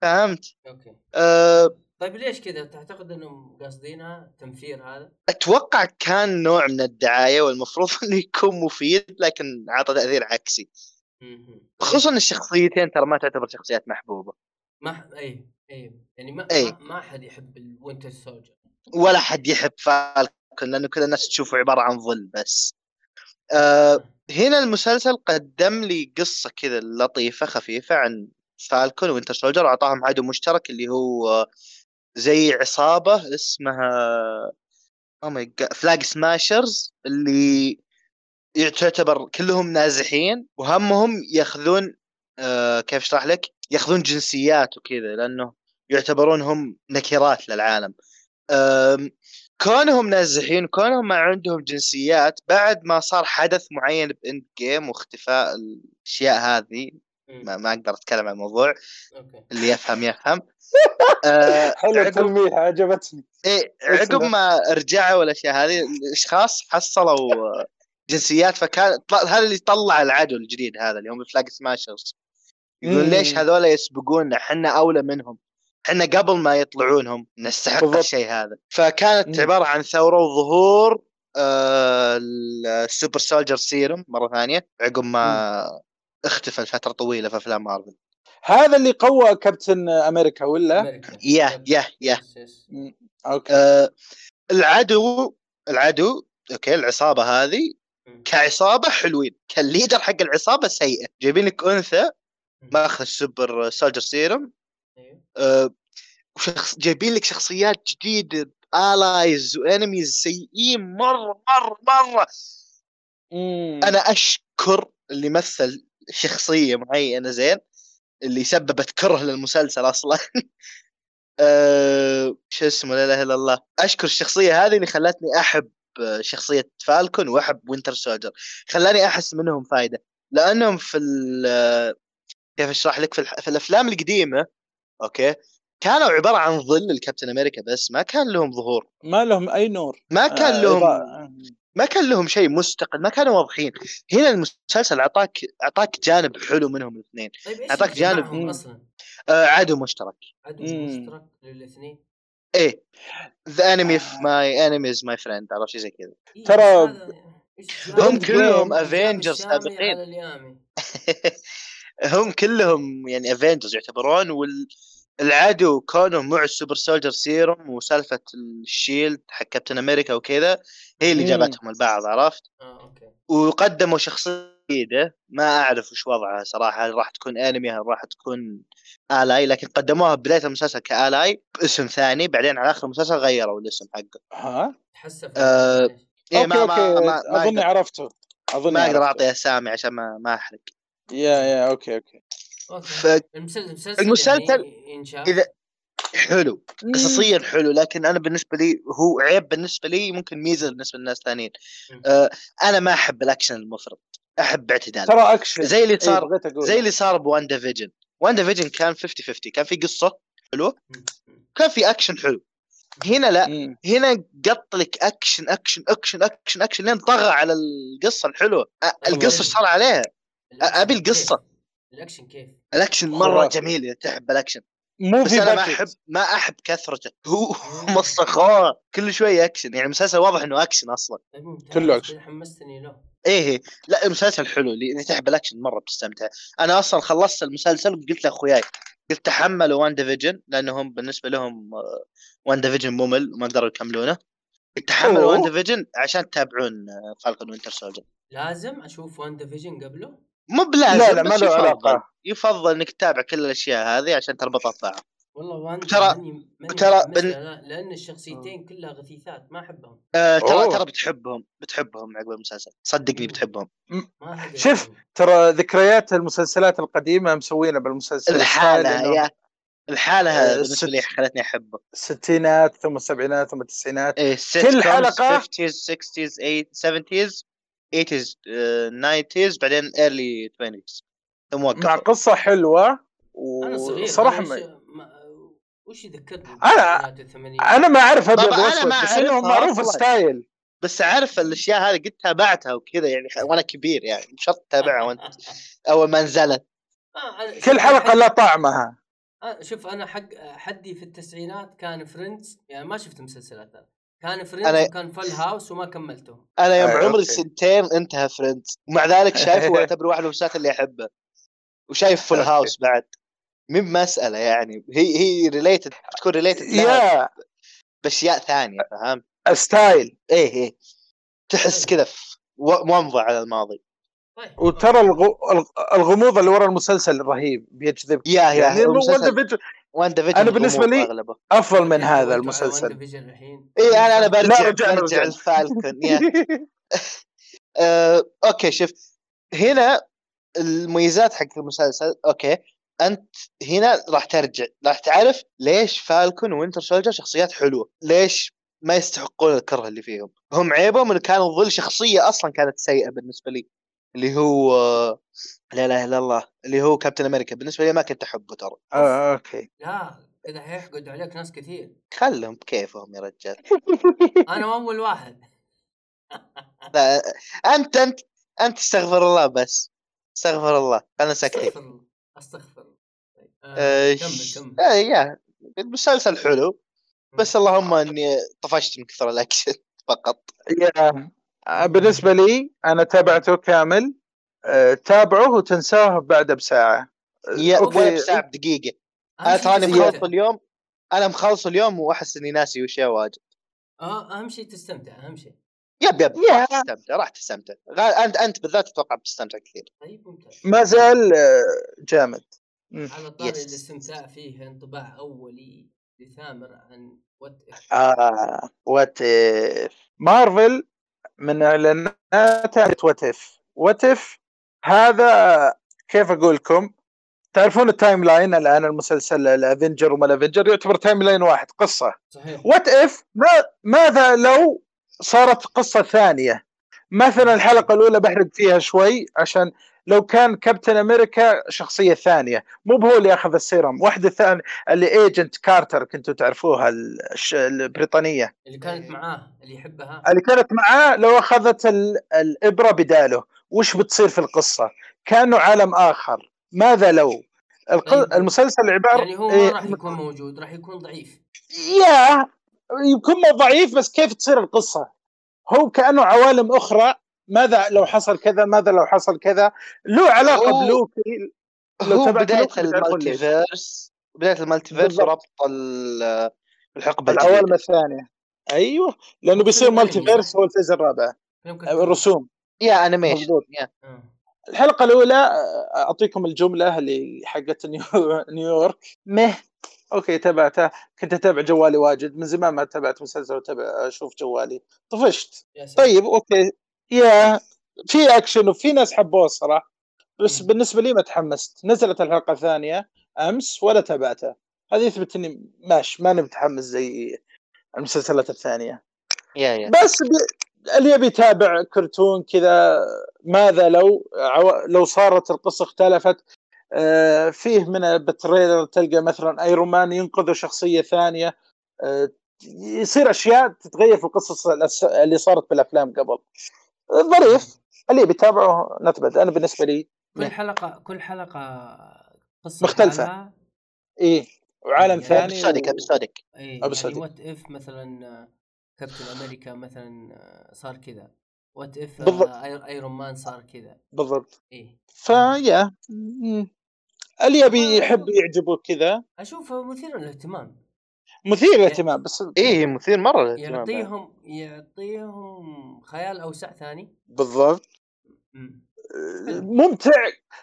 فهمت؟ okay. أه. طيب ليش كذا؟ تعتقد إنهم قاصدينها التنفير هذا؟ أتوقع كان نوع من الدعاية والمفروض إنه يكون مفيد لكن عطى تأثير عكسي. خصوصا الشخصيتين ترى ما تعتبر شخصيات محبوبة. ما ح- اي اي يعني ما إي. ما, حد يحب ال Winter Soldier ولا حد يحب Falcon لأنه كل الناس تشوفه عبارة عن ظل بس. أه هنا المسلسل قدم لي قصة كذا لطيفة خفيفة عن Falcon Winter Soldier وأعطاهم عدو مشترك اللي هو زي عصابة اسمها oh my God Flag Smashers اللي تعتبر كلهم نازحين وهمهم ياخذون آه كيف أشرح لك؟ ياخذون جنسيات وكذا لأنه يعتبرون هم نكرات للعالم. آم، كونهم نازحين كونهم ما عندهم جنسيات بعد ما صار حدث معين ب Endgame واختفاء الأشياء هذه. ما, ما أقدر أتكلم عن الموضوع اللي يفهم يفهم آه حلو التلميح عجبتني إيه عقب ما رجعوا والأشياء هذه الأشخاص حصلوا جنسيات فكان هذا اللي طلع العدو الجديد هذا اللي هم ال Flag Smashers يقول مم. ليش هذول يسبقونا إحنا أولى منهم إحنا قبل ما يطلعونهم نستحق. الشيء هذا فكانت مم. عبارة عن ثورة وظهور آه ال super soldier serum مرة ثانية عقب ما اختفى لفتره طويلة في أفلام مارفل هذا اللي قوى Captain America ولا؟ yeah yeah yeah okay آه العدو العدو okay العصابة هذه مم. كعصابة حلوين كال leader حق العصابة سيئة. جايبين لك أنثى ماخذ super soldier serum. أيوه. أه وشخص جايبين لك شخصيات جديدة allies و enemies سيئين مرة مرة مرة. أنا أشكر اللي مثل شخصية معينة زين اللي سببت كره للمسلسل أصلا. أه شو اسمه لا إله إلا الله. أشكر الشخصية هذه اللي خلتني أحب شخصية Falcon وأحب Winter Soldier. خلاني أحس منهم فائده لأنهم في ال- كيف أشرح لك؟ في, الح- في الأفلام القديمة okay كانوا عبارة عن ظل ال Captain America بس ما كان لهم ظهور. ما لهم أي نور. ما كان آه، لهم إضاءة. ما كان لهم شيء مستقل ما كانوا واضحين. هنا المسلسل أعطاك أعطاك جانب حلو منهم الاثنين. طيب يمشي جانب. أصلا؟ آه عدو مشترك. عدو. مشترك للاثنين؟ إيه. the enemy آه. my enemy's my friend عرفت شيء زي كذا. إيه، ترى هم كلهم الشامي سابقين. هم كلهم يعني Avengers يعتبرون والعدو كونه مع ال super soldier serum وسالفة ال shield حق Captain America وكذا هي اللي مم. جابتهم البعض عرفت؟ آه okay. وقدموا شخصية جديدة. ما أعرف وش وضعها صراحة هل راح تكون enemy هل راح تكون ally لكن قدموها بداية المسلسل ك ally باسم ثاني بعدين على آخر المسلسل غيروا الاسم حقه. ها؟ تحسف آه، إيه okay ما ما okay ما, ما اظني عرفته اظني ما أقدر. اعطي أسامي عشان ما ما أحرق. yeah yeah okay okay. ف- المسلسل المسلسل, يعني إذا- حلو قصصيا حلو لكن أنا بالنسبة لي هو عيب بالنسبة لي ممكن ميزة بالنسبة للناس الثانيين. آه أنا ما أحب الأكشن المفرط. أحب اعتدال ترى اكشن زي اللي إيه، صار. زي اللي صار ب WandaVision WandaVision كان 50 50 كان في قصة حلوة. كان في اكشن حلو هنا لا مم. هنا قط لك اكشن اكشن اكشن اكشن اكشن لين طغى على القصة الحلوة القصة إيش صار عليها كيف؟ القصة. الأكشن كيف؟ الأكشن مرة. جميل اذا تحب الأكشن مو بس في أنا ما. احب ما أحب كثرته هو. مسخوه كل شوية أكشن يعني المسلسل واضح إنه أكشن أصلا كله أكشن. كذا حمستني له إيه إيه. لا المسلسل حلو اللي إذا تحب الأكشن مرة بتستمتع أنا أصلا خلصت المسلسل وقلت لأخوياي قلت تحملوا WandaVision لأنهم بالنسبة لهم WandaVision ممل وما قدروا يكملونه قلت تحملوا. WandaVision عشان تتابعون Falcon Winter Soldier لازم أشوف WandaVision قبله مو بلازم لا لا ما له يفضل. علاقة. يفضل إنك تتابع كل الأشياء هذه عشان تربطها ببعض والله وان ترى- ترى بن- لأن الشخصيتين كلها غثيثات ما أحبهم. آه ترى أوه. ترى بتحبهم بتحبهم عقب المسلسل. صدقني بتحبهم. شوف،. ترى ذكريات المسلسلات القديمة مسوينه بالمسلسل. الحالة يا الحالة آه، بالنسبة لي خلتني أحبه. الستينات ثم السبعينات ثم التسعينات إيه كل حلقة- 50s 60s 70s 80s آه، 90s بعدين early 20s ثم مع قصة حلوة أنا وصراحه. وش, يذكرني والثمانينات؟ أنا ما أعرف ابيض واسود ما بس إنه معروف. style بس عارف الأشياء هذه قد تابعتها وكذا يعني خ- وأنا كبير يعني مش شرط تتابعها وأنت أول ما نزلت آه، كل حلقة لها طعمها آه، شوف أنا حق حدي في التسعينات كان Friends يعني ما شفت مسلسلات. كان أنا- Friends وكان Full House وما كملته أنا يوم آه، عمري okay. سنتين انتهى Friends. ومع ذلك شايفه وأعتبره واحد من المسلسلات اللي أحبه. وشايف Full okay. House بعد. مين مسألة يعني؟ هي هي related بتكون related yeah. بأشياء ثانية فهمت؟ style إيه إيه. تحس كذا في و- مومضة على الماضي. طيب. وترى الغ... الغ- الغموض اللي ورا المسلسل رهيب. بيجذبك yeah yeah. يعني WandaVision أنا بالنسبة لي- أغلبه. أفضل من okay، هذا المسلسل WandaVision الحين إيه أنا أنا برجع برجع رجعنا. ال Falcon yeah. آه، okay شوف هنا المميزات حق المسلسل okay. أنت هنا راح ترجع راح تعرف ليش Falcon Winter Soldier شخصيات حلوة ليش ما يستحقون الكره اللي فيهم. هم عيبهم إنه كانوا ظل شخصية أصلا كانت سيئة بالنسبة لي. اللي هو لا إله إلا الله اللي هو Captain America. بالنسبة لي ما كنت أحبه ترى. آه، okay. لا كذا حيحقد عليك ناس كثير. خلهم بكيفهم يا رجال؟ أنا أول واحد. لا أنت أنت أنت استغفر الله بس. استغفر الله. أنا ساكتين. استغفر الله. استغفر الله. طيب، آه، كمل كمل. يا. المسلسل حلو. بس اللهم إني طفشت من كثر الأكشن فقط. يا. بالنسبة لي أنا تابعته كامل آه، تابعه وتنساه بعد بساعة. يا بساعة بدقيقة أهم أنا تراني. مخلص اليوم أنا مخلص اليوم وأحس إني ناسي اشياء واجد. آه أهم شيء تستمتع أهم شيء yep yep. راح تستمتع راح تستمتع. غا- أنت أنت بالذات أتوقع بتستمتع كثير. طيب ممتاز. ما زال آه، جامد. على طاري. الاستمتاع فيه انطباع أولي لثامر عن What If. آه What If Marvel من اعلاناتها What If What If هذا كيف أقول لكم؟ تعرفون ال timeline الآن المسلسل ال Avenger وما ال Avenger يعتبر timeline واحد قصة. صحيح. What If ما ماذا لو صارت قصة ثانية؟ مثلا الحلقة الأولى بحرق فيها شوي عشان لو كان Captain America شخصية ثانية. مو هو اللي أخذ السيرم. واحدة ثانية اللي Agent Carter كنتوا تعرفوها البريطانية. اللي كانت معاه اللي يحبها. اللي كانت معاه لو أخذت ال- الإبرة بداله. وش بتصير في القصة؟ كأنه عالم آخر. ماذا لو؟ الق... طيب. المسلسل عبارة يعني هو ما إيه، راح يكون موجود راح يكون ضعيف. yeah يكون ضعيف بس كيف تصير القصة؟ هو كأنه عوالم أخرى ماذا لو حصل كذا؟ ماذا لو حصل كذا؟ له علاقة هو- بلوكي. لو بداية. ال multiverse بداية ال multiverse ال- الحقبة العوالم الثانية. أيوه. لأنه هو بيصير فيلم أنمي، multiverse صح؟ هو ال phase الرابع. الرسوم. yeah animation. yeah. الحلقة الأولى آه، أعطيكم الجملة اللي حقت نيو- نيويورك. meh. okay تابعتها. كنت أتابع جوالي واجد. من زمان ما تابعت مسلسل وتابع أشوف جوالي. طفشت. طيب okay. yeah في اكشن وفي ناس حبوه الصراحة. بس. بالنسبة لي ما تحمست. نزلت الحلقة الثانية أمس ولا تابعتها. هذا يثبت اني ماشي ماني متحمس زي المسلسلات الثانية. yeah yeah. بس بي... اللي يبي يتابع كرتون كذا ماذا لو عو... لو صارت القصة اختلفت آه فيه من بال trailer تلقى مثلا Iron Man ينقذ شخصية ثانية آه يصير أشياء تتغير في القصص اللي صارت بالأفلام قبل. ظريف. اللي بيتابعه نتبت أنا بالنسبة لي كل حلقة كل حلقة قصة مختلفة. لحالها. إيه. وعالم يعني ثاني episodic و... episodic اي يعني أبسط. What if مثلا آه، كابتن أمريكا مثلا آه، صار كذا. What if بالضبط. Iron Man صار كذا. بالضبط. اي فيا. اللي يبي يحب يعجبه كذا. أشوفه مثير للاهتمام. مثير للاهتمام بس إيه مثير مرة للاهتمام. يعطيهم يعطيهم خيال أوسع ثاني. بالضبط. مم. ممتع.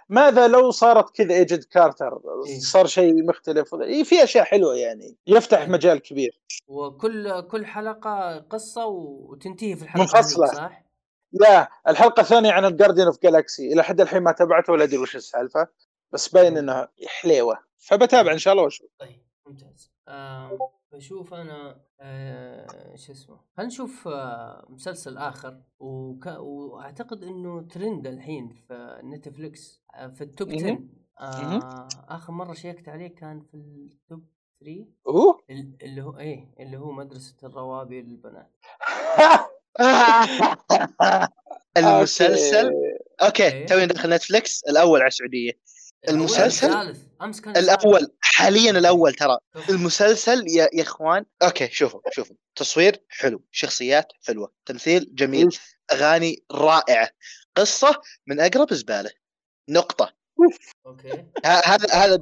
ماذا لو صارت كذا Agent Carter؟ إيه. صار شيء مختلف. إيه في أشياء حلوة يعني. يفتح إيه. مجال كبير. وكل كل حلقة قصة وتنتهي في الحلقة منفصلة. هذيك، صح؟ لا الحلقة الثانية عن ال Guardian of Galaxy إلى حد الحين ما تابعته ولا أدري وش السالفة بس باين انه حليوة. فبتابع إن شاء الله وأشوف. طيب ممتاز. آه بشوف أنا آه شو اسمه خلينا نشوف آه مسلسل آخر. وك... وأعتقد إنه ترند الحين في Netflix آه في ال top مهم. 10 مهم. آه آخر مرة شيكت عليه كان في ال top 3 اوه ال- اللي هو إيه اللي هو مدرسة الروابي للبنات. المسلسل؟ okay إيه. توي داخل Netflix الأول على السعودية. المسلسل؟ أمس كان الأول حاليا الأول ترى. المسلسل يا, يا إخوان okay شوفوا شوفوا. تصوير حلو شخصيات حلوة تمثيل جميل أغاني رائعة. قصة من أقرب زبالة. نقطة. أوكي. هذا هذا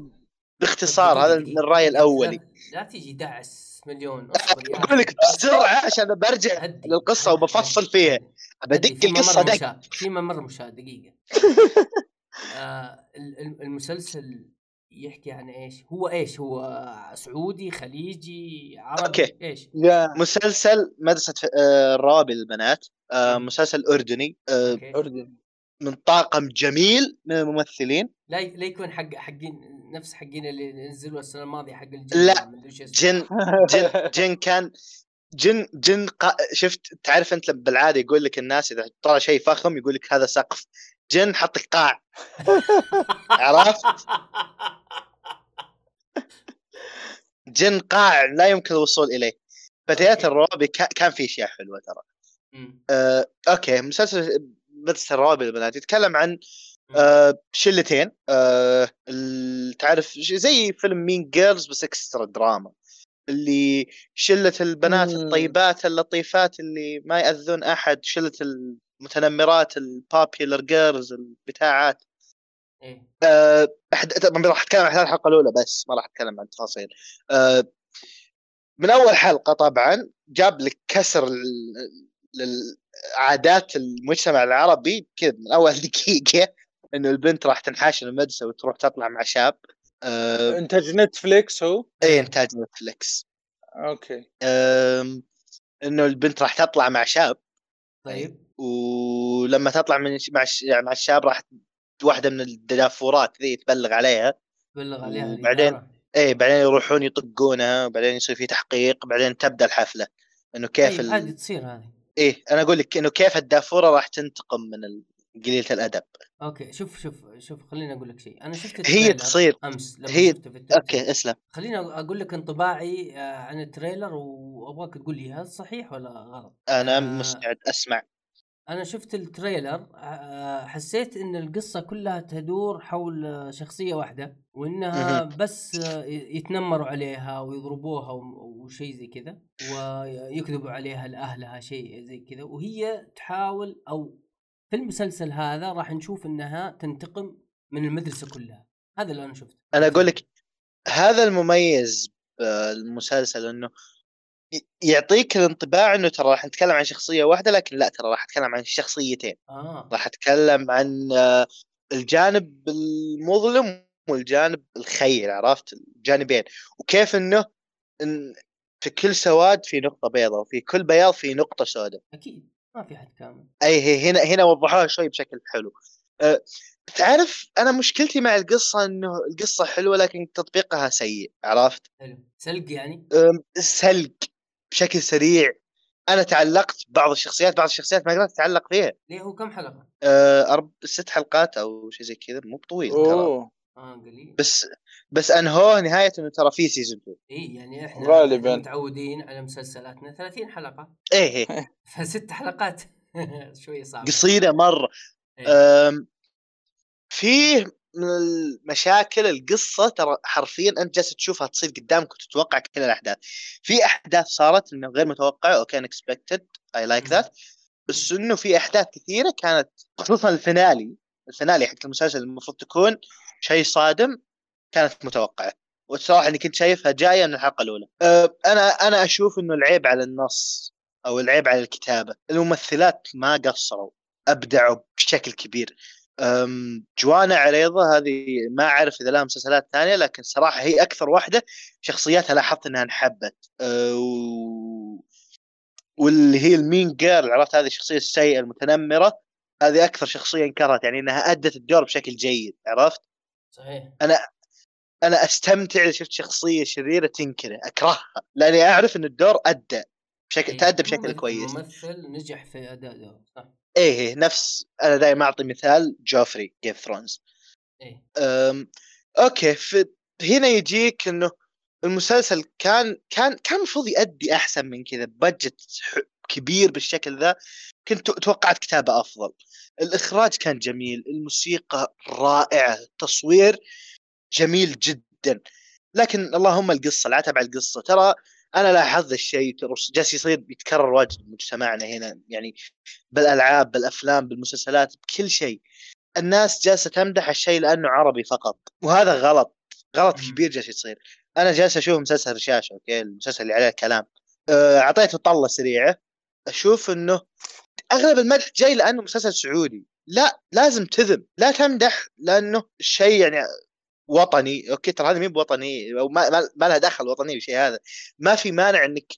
باختصار هذا من الرأي الأولي. لا, تيجي دعس مليون. أقول لك بسرعة عشان برجع. للقصة وبفصل فيها. بدق القصة ممر دق. في ممر مشاهد. دقيقة. آه ال- ال- المسلسل يحكي عن إيش؟ هو إيش؟ هو سعودي خليجي عربي أوكي. إيش؟ يا مسلسل مدرسة آه، الروابي للبنات آه،. مسلسل أردني آه، أوكي. اردن من طاقم جميل من الممثلين لا لا يكون حق حقين نفس حقين اللي نزلوا السنة الماضية حق الجن لا، مدري وش اسمه. جن جن جن كان جن جن قا... شفت تعرف أنت بالعادة يقول لك الناس إذا طلع شيء فخم يقول لك هذا سقف جن حط لك قاع عرفت؟ جن قاع لا يمكن الوصول إليه فتيات. الروابي كا- كان في أشياء حلوة ترى. آه، okay مسلسل مدرسة الروابي للبنات يتكلم عن. آه، شلتين آه، تعرف زي فيلم Mean Girls بس extra drama اللي شلة البنات مم. الطيبات اللطيفات اللي ما يأذون أحد شلة المتنمرات ال popular girls البتاعات. إيه. أه أحد طبعاً راح أتكلم عن الحلقة الأولى بس ما راح أتكلم عن تفاصيل أه من أول حلقة طبعا جاب لك كسر للعادات المجتمع العربي كذا. من أول دقيقة إنه البنت راح تنحاش المدرسة وتروح تطلع مع شاب. أه انتاج Netflix هو؟ اي إنتاج Netflix okay. أم، إنه البنت راح تطلع مع شاب. طيب. ولما تطلع من مع يعني مع الشاب راح واحدة من الدافورات ذي تبلغ عليها. بلغ عليها وبعدين-. إيه بعدين يروحون يطقونها وبعدين يصير في تحقيق بعدين تبدأ الحفلة. إنه كيف طيب ال... عادي تصير هذه. إيه أنا أقول لك إنه كيف الدافورة راح تنتقم من ال- قليلة الأدب. okay شوف شوف شوف خليني أقول لك شيء. أنا شفت هي تصير. أمس لما هي- شفته في. okay اسلم. خليني أقول لك انطباعي آه، عن ال trailer وأبغاك تقول لي هل صحيح ولا غلط. أنا آه. مستعد أسمع. أنا شفت التريلر آه، حسيت إن القصة كلها تدور حول آه، شخصية واحدة وإنها بس آه، يتنمروا عليها ويضربوها و- وشيء زي كذا ويكذبوا عليها لأهلها شيء زي كذا وهي تحاول أو في المسلسل هذا راح نشوف إنها تنتقم من المدرسة كلها. هذا اللي أنا شفته. أنا أقول لك هذا المميز بالمسلسل إنه يعطيك الانطباع إنه ترى راح نتكلم عن شخصية واحدة لكن لا ترى راح أتكلم عن شخصيتين. آه. راح أتكلم عن آه، الجانب المظلم والجانب الخير عرفت؟ الجانبين. وكيف إنه إن في كل سواد في نقطة بيضاء وفي كل بياض في نقطة سوداء. أكيد. ما في حد كامل. أي هي هنا هنا وضحوها شوي بشكل حلو. أه تعرف أنا مشكلتي مع القصة إنه القصة حلوة لكن تطبيقها سيء عرفت؟ حلو. سلق يعني؟ أم، سلق بشكل سريع. أنا تعلقت ببعض الشخصيات بعض الشخصيات ما قدرت أتعلق فيها. ليه؟ هو كم حلقة؟ أه أرب... ست حلقات أو شيء زي كذا مو طويل ترى. آه قليل. بس بس أنهوه نهاية إنه ترى في season 2 إي يعني إحنا غالباً. متعودين على مسلسلاتنا 30 حلقة. إيه إيه. فست حلقات. شوية صعب. قصيرة مرة. إيه. فيه من المشاكل القصة ترى حرفيا أنت جالس تشوفها تصير قدامك وتتوقع كل الأحداث. في أحداث صارت إنه غير متوقعه okay expected I like. that بس إنه في أحداث كثيرة كانت خصوصا ال finale. ال finale حق المسلسل المفروض تكون شيء صادم كانت متوقعة. والصراحة اني كنت شايفها جاية من الحلقة الأولى. أه، أنا أنا أشوف إنه العيب على النص أو العيب على الكتابة. الممثلات ما قصروا أبدعوا بشكل كبير. جوانا عريضه هذه ما أعرف إذا لها مسلسلات ثانية لكن صراحة هي أكثر واحدة شخصياتها لاحظت إنها انحبت. أه، و... واللي هي المين جيرل عرفت هذه الشخصية السيئة المتنمرة؟ هذه أكثر شخصية انكرت يعني إنها أدت الدور بشكل جيد عرفت؟ صحيح. أنا أستمتع إذا شفت شخصية شريرة تنكرة أكرهها لأني أعرف إن الدور أدى بشكل إيه. تأدى بشكل كويس. ممثل نجح في أداء دور صح. إيه إيه، نفس أنا دائما أعطي مثال Joffrey Game Thrones إيه. أم، okay في هنا يجيك إنه المسلسل كان كان كان المفروض يؤدي أحسن من كذا budget ح- كبير بالشكل ذا كنت توقعت كتابه أفضل. الإخراج كان جميل الموسيقى رائعة التصوير جميل جدا. لكن اللهم القصة العتب على القصة. ترى أنا لاحظت الشيء ترى جالس يصير يتكرر واجد بمجتمعنا هنا يعني بالألعاب بالأفلام بالمسلسلات بكل شيء. الناس جالسة تمدح الشيء لأنه عربي فقط وهذا غلط. غلط. كبير جالس يصير. أنا جالس أشوف مسلسل رشاش أوكي؟ المسلسل اللي عليه الكلام. آه، أعطيته طلة سريعة. أشوف إنه أغلب المدح جاي لأنه مسلسل سعودي. لا لازم تذم. لا تمدح لأنه الشيء يعني وطني. أوكي ترى هذا مين بوطني أو ما, ما, ما لها دخل وطني بالشيء هذا. ما في مانع إنك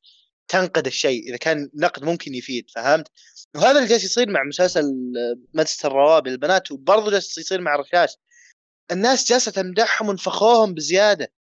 تنقد الشيء إذا كان نقد ممكن يفيد فهمت؟ وهذا اللي جالس يصير مع مسلسل آه، مدرسه الروابي البنات وبرضه جالس يصير مع رشاش الناس جالسة تمدحهم ونفخوهم بزيادة.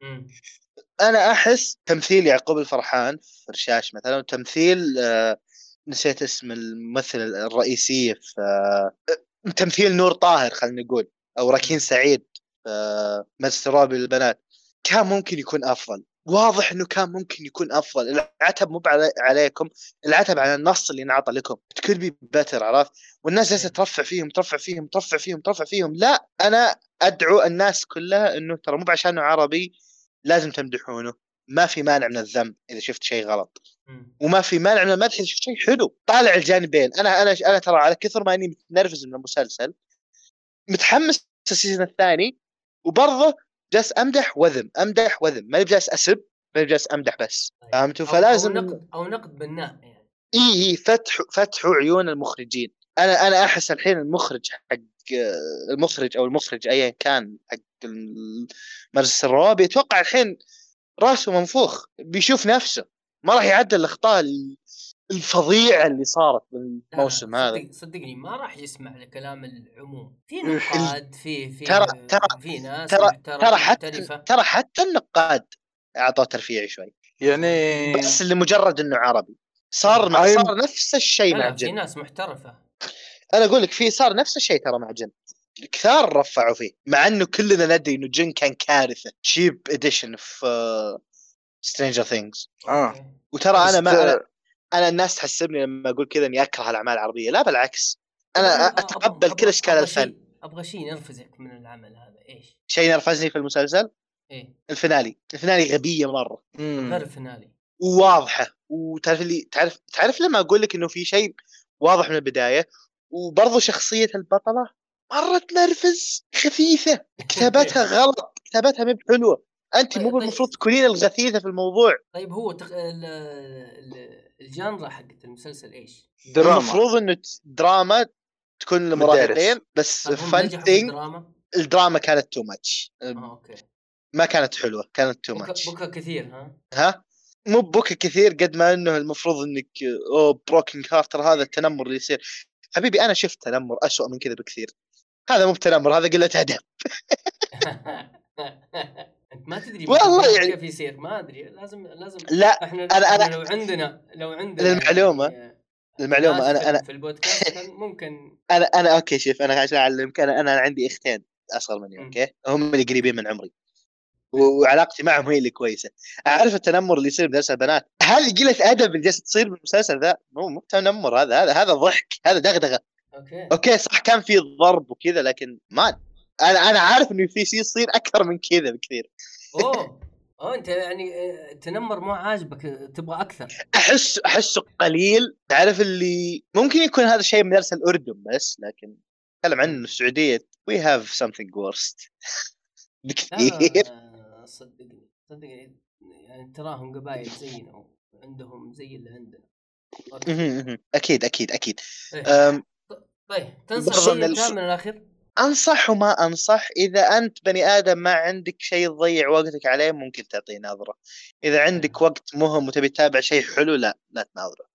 أنا أحس تمثيل يعقوب الفرحان في رشاش مثلا وتمثيل آه، نسيت اسم الممثل الرئيسية في آه، تمثيل نور طاهر خلينا نقول أو ركين سعيد في الرابع للبنات. كان ممكن يكون أفضل. واضح إنه كان ممكن يكون أفضل. العتب مو علي- عليكم العتب على النص اللي انعطى لكم. كل بي بتر عرفت؟ والناس جالسة ترفع فيهم ترفع فيهم ترفع فيهم ترفع فيهم. لا أنا أدعو الناس كلها إنه ترى مو عشانه عربي لازم تمدحونه. ما في مانع من الذم إذا شفت شيء غلط. وما في مانع من المدح إذا شفت شيء حلو. طالع الجانبين. أنا أنا أنا ترى على كثر ما إني متنرفز من المسلسل متحمس ال season الثاني وبرضه جالس أمدح وذم أمدح وذم. ماني جالس أسب ماني جالس أمدح بس. طيب. فهمتوا؟ فلازم أو نقد أو نقد بناء يعني. اي اي فتحوا فتحوا عيون المخرجين. أنا أنا أحس الحين المخرج حق المخرج أو المخرج ايا كان حق مدرسه الروابي أتوقع الحين راسه منفوخ بيشوف نفسه. ما راح يعدل الأخطاء ال- الفظيعة اللي صارت بالموسم هذا. صدق صدقني ما راح يسمع لكلام العموم. في إيش. نقاد في في ترى- ترى- في ناس ترى ترى حتى. ترى حتى النقاد أعطوه ترفيعي شوي. يعني بس لمجرد إنه عربي. صار مع صار نفس الشيء مع لا في جن. ناس محترفة. أنا أقول لك في صار نفس الشيء ترى مع جن. كثار رفعوا فيه مع إنه كلنا ندري إنه جن كان كارثة cheap edition في Stranger Things آه. وترى أنا ما بس- أنا, أنا الناس تحسبني لما أقول كذا إني أكره الأعمال العربية لا بالعكس. أنا أتقبل كل إشكال الفن. أبغى شيء ينرفزك من العمل هذا إيش؟ شيء نرفزني في المسلسل؟ إيه. الفينالي الفينالي غبية مرة. غير فينالي وواضحة. وتعرف اللي تعرف تعرف لما أقول لك إنه في شيء واضح من البداية وبرضه شخصية البطلة؟ مره تنرفز خفيفة. كتابتها غلط. كتابتها مو بحلوة. أنت طيب- مو طيب. المفروض تكونين الغثيثة في الموضوع. طيب هو تق... ال... ال... ال genre حقت المسلسل إيش؟ دراما. المفروض إنه دراما تكون لمراهقين بس هل هم fun نجحوا في ثينج الدراما؟ الدراما كانت too much آه أوكي. ما كانت حلوة. كانت too بكى much بكى كثير ها؟ ها؟ مو ببكى كثير قد ما إنه المفروض إنك أوه broken heart هذا التنمر اللي يصير. حبيبي أنا شفت تنمر أسوأ من كذا بكثير. هذا مو بتنمر هذا قلة أدب. انت ما تدري والله يعني- كيف يصير ما أدري لازم لازم لا إحنا أنا- إحنا أنا- لو عندنا لو عندنا للمعلومة، يعني المعلومه أنا أنا في البودكاست ممكن أنا أنا أوكي شوف أنا عشان أعلمك أنا أنا عندي أختين أصغر مني. أوكي؟ هم اللي قريبين من عمري. وعلاقتي معهم هي اللي كويسة. أعرف التنمر اللي يصير بمدرسه البنات؟ هذه قلة أدب اللي جالسة تصير بالمسلسل ذا؟ مو مو تنمر هذا هذا هذا ضحك هذا دغدغة. أوكي. أوكي صح كان في ضرب وكذا لكن ما أنا أنا عارف إنه في شيء يصير أكثر من كذا بكثير. أوه. أوه أنت يعني آه، تنمر مو عاجبك تبغى أكثر. أحس احسه قليل. تعرف اللي ممكن يكون هذا الشيء من مدرسة الأردن بس لكن أتكلم عنه السعودية. We have worst. لا بكثير صدقني صدقني يعني تراهم قبائل زينا عندهم زي اللي عندنا. أكيد أكيد أكيد. إيه. طيب تنصح شيء من انت الف- من الأخير؟ أنصح وما أنصح. إذا أنت بني آدم ما عندك شيء تضيع وقتك عليه ممكن تعطيه نظرة. إذا عندك وقت مهم وتبي تتابع شيء حلو لا لا تناظره.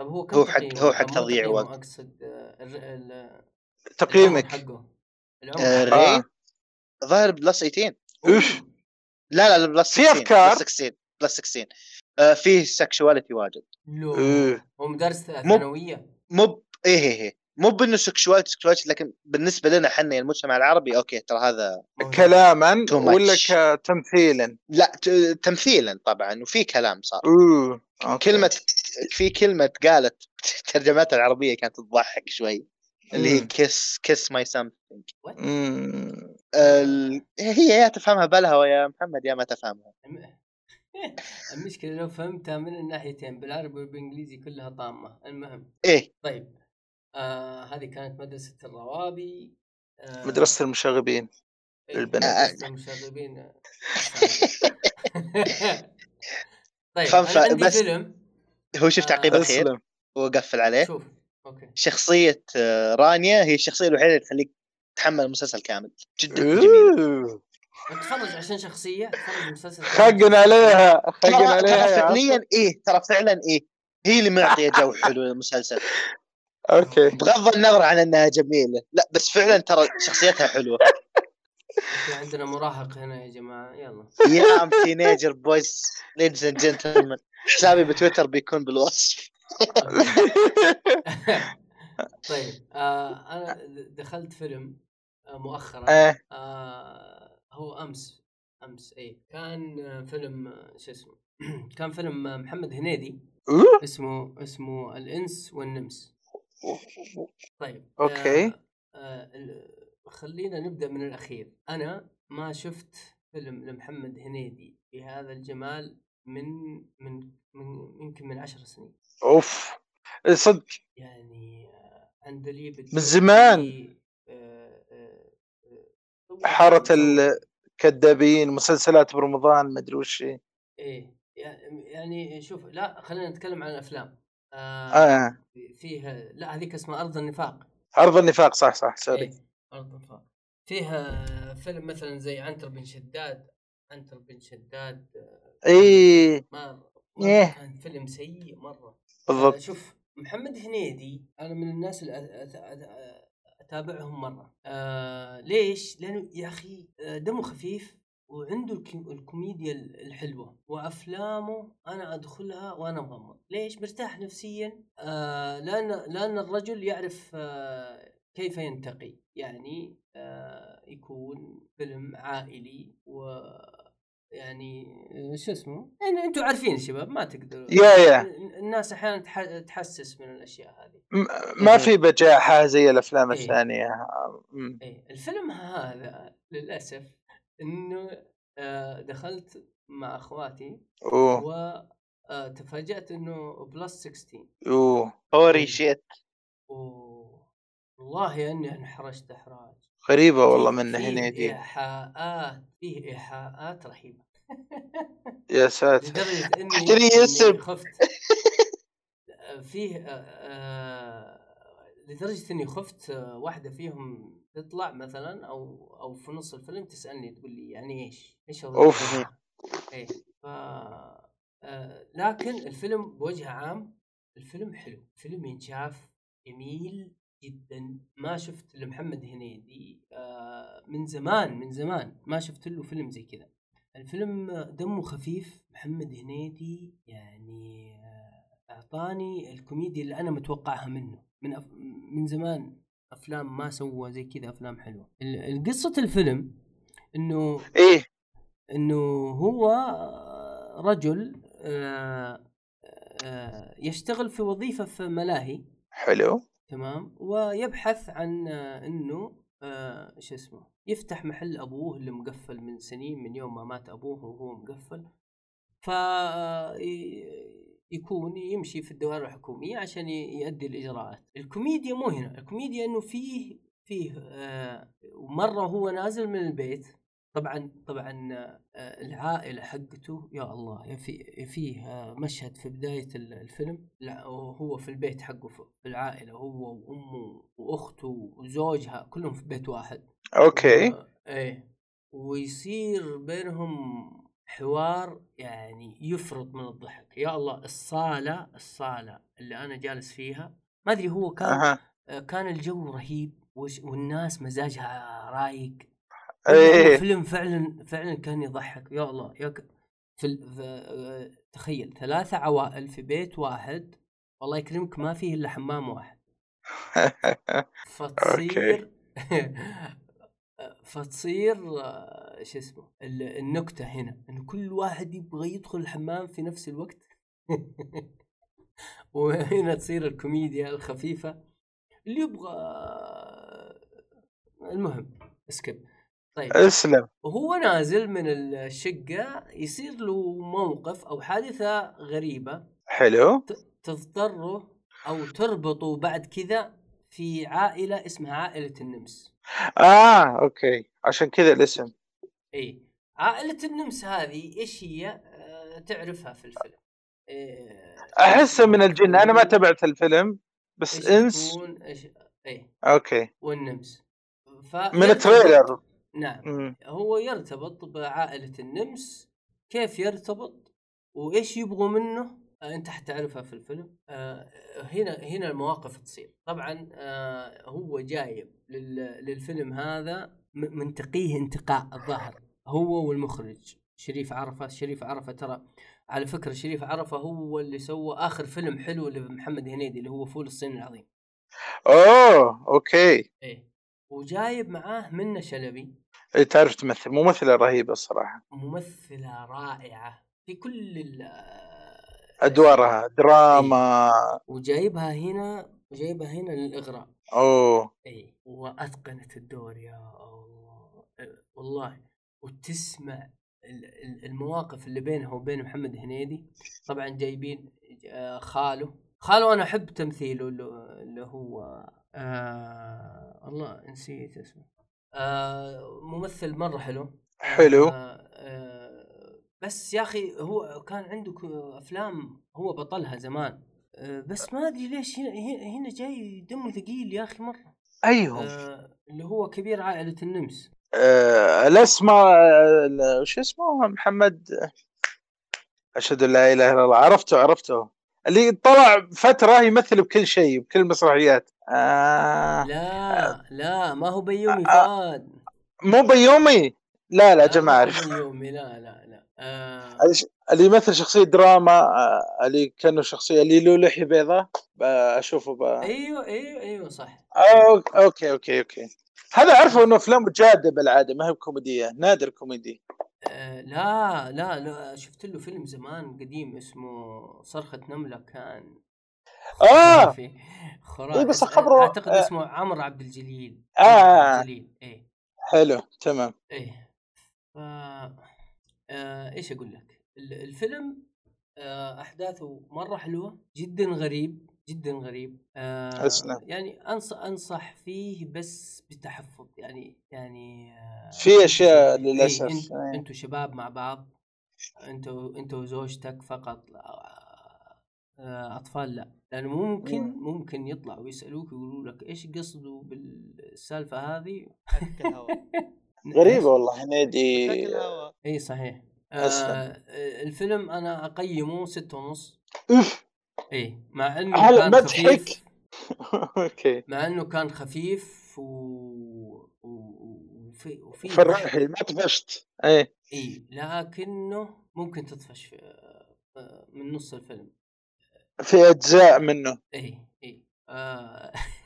طب هو كم هو حق-؟ هو حق تضييع وقت. أقصد آه، ال- ال- العمر تقييمك حقه العمر آه،. ظاهر بلس 18 اوف لا لا plus في 16 أفكار؟ plus 16 plus 16 آه، فيه sexuality واجد. لو. إيه. هو مدرس مو- ثانوية. مو إيه إيه إيه. مو بانه sexuality sexuality لكن بالنسبة لنا إحنا المجتمع العربي أوكي ترى هذا. كلاما. ولا كتمثيلا لا ت- تمثيلا طبعا وفي كلام صار أوكي. كلمة في كلمة قالت ترجمتها العربية كانت تضحك شوي اللي هي. kiss kiss my something مم. هي يا تفهمها بلهوة يا محمد يا ما تفهمها الم- المشكلة لو فهمتها من الناحيتين بالعربي والبإنجليزي كلها طامة المهم إيه طيب آه هذه كانت مدرسة الروابي آه مدرسة المشاغبين للبنات. مدرسة المشاغبين طيب فا- عندي بس- فيلم. هو شوف آه، تعقيب الخير اسلم. وقفل عليه. شوف أوكي. شخصية آه، رانيا هي الشخصية الوحيدة اللي تخليك تتحمل المسلسل كامل. جدا جميلة أوه. اتفرج عشان شخصية اتفرج المسلسل خقن عليها خقن عليها. فعليا إيه ترى فعلا إيه هي اللي معطية جو حلو للمسلسل. أوكي. بغض النظر عن إنها جميلة. لا بس فعلا ترى شخصيتها حلوة. في عندنا مراهق هنا يا جماعة. يلا. يا um teenager boys ladies and gentlemen حسابي بتويتر بيكون بالوصف. طيب آه أنا دخلت فيلم آه مؤخرا. إيه. آه هو أمس أمس اي كان فيلم شو اسمه؟ كان فيلم محمد هنيدي. اسمه اسمه الإنس والنمس. طيب أوكي. آه آه خلينا نبدأ من الأخير أنا ما شفت فيلم لمحمد هنيدي بهذا الجمال من من من يمكن من عشر سنين أوف صدق يعني آه، عندليب من زمان. آه، آه، آه، حارة سوى- الكذابين مسلسلات برمضان ما أدري وش. إيه يعني شوف لا خلينا نتكلم عن الأفلام آه آه. فيها لا هذيك اسمها أرض النفاق. عرض النفاق صح صح سوري. إيه أرض النفاق. فيها فيلم مثلا زي عنتر بن شداد. عنتر بن شداد آه، إيه. ما. مرة كان فيلم سيء مرة. بالضبط. شوف محمد هنيدي أنا من الناس اللي أتابعهم مرة. آه ليش؟ لأنه يا أخي آه، دمه خفيف. وعنده الك- الكوميديا ال- الحلوة وأفلامه أنا أدخلها وأنا مغمض ليش؟ مرتاح نفسيا آه لأن لأن الرجل يعرف آه كيف ينتقي يعني آه يكون فيلم عائلي و يعني شو اسمه؟ يعني أنتم عارفين يا شباب ما تقدروا يا- يا. الناس أحيانا تح- تحسس من الأشياء هذه م- ما في بجاحة زي الأفلام إيه. الثانية م. إيه الفيلم هذا للأسف إنه آه، دخلت مع أخواتي أوه. وتفاجات إنه plus 16 أوه. holy shit و- والله إني انحرجت إحراج. غريبة والله فيه- من فيه هنيدي إيحاءات فيه إيحاءات رهيبة. يا ساتر. لدرجة إني إني. خفت. فيه آه، آه، لدرجة إني خفت آه، واحدة فيهم تطلع مثلا أو أو في نص الفيلم تسألني تقول لي يعني إيش؟ إيش؟ أوف. إيه ف آه، لكن الفيلم بوجه عام الفيلم حلو فيلم ينشاف جميل جدا ما شفت لمحمد هنيدي آه، من زمان من زمان ما شفت له فيلم زي كذا الفيلم دمه خفيف محمد هنيدي يعني آه، أعطاني الكوميديا اللي أنا متوقعها منه من أف... من زمان أفلام ما سوى زي كذا أفلام حلوة. قصه الفيلم إنه إيه. إنه هو رجل آه، آه، يشتغل في وظيفة في ملاهي. حلو. تمام؟ ويبحث عن آه، إنه شو اسمه يفتح محل أبوه اللي مقفل من سنين من يوم ما مات أبوه وهو مقفل. ف يكون يمشي في الدوائر الحكومية عشان يؤدي الإجراءات. الكوميديا مو هنا. الكوميديا إنه فيه فيه آه، مرة هو نازل من البيت. طبعا طبعا آه، العائلة حقته يا الله في فيه آه، مشهد في بداية ال- الفيلم. وهو في البيت حقه في العائلة هو وأمه وأخته وزوجها كلهم في بيت واحد. أوكي. إيه. ويصير بينهم حوار يعني يفرط من الضحك. يا الله الصالة الصالة اللي أنا جالس فيها ما أدري هو كان آه. كان الجو رهيب والناس مزاجها رايق. إيه. الفيلم فعلا فعلا كان يضحك. يا الله يا ك... في, ال... تخيل ثلاثة عوائل في بيت واحد والله يكرمك ما فيه إلا حمام واحد. فتصير فتصير آه، شو اسمه ال- النكتة هنا انه كل واحد يبغى يدخل الحمام في نفس الوقت. وهنا تصير الكوميديا الخفيفة. اللي يبغى المهم اسكب. طيب. اسلم. وهو نازل من الشقة يصير له موقف أو حادثة غريبة. حلو. تضطره أو تربطه بعد كذا في عائلة اسمها عائلة النمس. آه أوكي. عشان كذا الاسم. إي. عائلة النمس هذه إيش هي؟ آه، تعرفها في الفيلم. إيه احسه من الجن. أنا ما تابعت الفيلم بس إيش انس إيش؟ إي. أوكي. والنمس. ف من التريلر. نعم. مم. هو يرتبط بعائلة النمس. كيف يرتبط؟ وإيش يبغوا منه؟ أنت حتعرفها في الفيلم. آه، هنا هنا المواقف تصير. طبعا آه، هو جايب لل- للفيلم هذا منتقيه انتقاء الظاهر هو والمخرج. شريف عرفة شريف عرفة ترى على فكرة شريف عرفة هو اللي سوى آخر فيلم حلو لمحمد هنيدي اللي هو فول الصين العظيم. أوه أوكي. إيه. وجايب معاه منة شلبي. إيه، تعرف تمثل ممثلة رهيبة الصراحة ممثلة رائعة في كل أدوارها دراما. وجايبها هنا وجايبها هنا للإغراء. أوه. اي وأتقنت الدور يا الله. والله وتسمع ال- ال- المواقف اللي بينها وبين محمد هنيدي. طبعا جايبين خاله خاله أنا أحب تمثيله اللي اللي هو آه الله نسيت اسمه. آه ممثل مرة حلو. حلو. آه آه بس يا أخي هو كان عنده أفلام هو بطلها زمان. آه بس ما أدري ليش هنا هنا- جاي دمه ثقيل يا أخي مرة. أيوه. آه اللي هو كبير عائلة النمس. آه الاسماء شو اسمه؟ محمد. أشهد أن لا إله إلا الله. عرفته عرفته. اللي طلع فترة يمثل بكل شيء بكل المسرحيات آه لا لا ما هو بيومي آه. فؤاد. مو بيومي؟ لا لا هو اعرف بيومي. لا لا. آه اللي يمثل شخصية دراما آه، اللي كأنه شخصية اللي له لحيه بيضاء أشوفه ب... أيوه أيوه أيوه صح. أو- أوكي أوكي أوكي. هذا أعرفه إنه أفلام جادة بالعادة ما هي كوميدية نادر كوميدي. آه لا لا لا شفت له فيلم زمان قديم اسمه صرخة نملة كان آه! خرافي إيه بس أس- خبره- أعتقد آه. اسمه عمرو عبد الجليل آه. عمرو عبد الجليل إيه. حلو تمام. إيه. ف آه إيش أقول لك ال- الفيلم آه أحداثه مرة حلوة جدا غريب جدا غريب آه أسلم. يعني انصح أنصح فيه بس بتحفظ يعني يعني آه في أشياء إيه، للأسف. أنت إيه. أنتوا شباب مع بعض أنتوا انت وزوجتك فقط آه، أطفال لا لأنه ممكن مم. ممكن يطلعوا يسألوك ويقولوا لك إيش قصده بالسالفة هذه حق الهواء غريبة والله الهواء إي صحيح. آه الفيلم أنا أقيمه ستة ونص. اوف إي مع إنه كان مضحك. خفيف. أوكي. مع إنه كان خفيف و... و... وفي وفي، وفي روحي ما طفشت. إيه إي لكنه ممكن تطفش في... آه، من نص الفيلم. في أجزاء منه. إي إي. آه.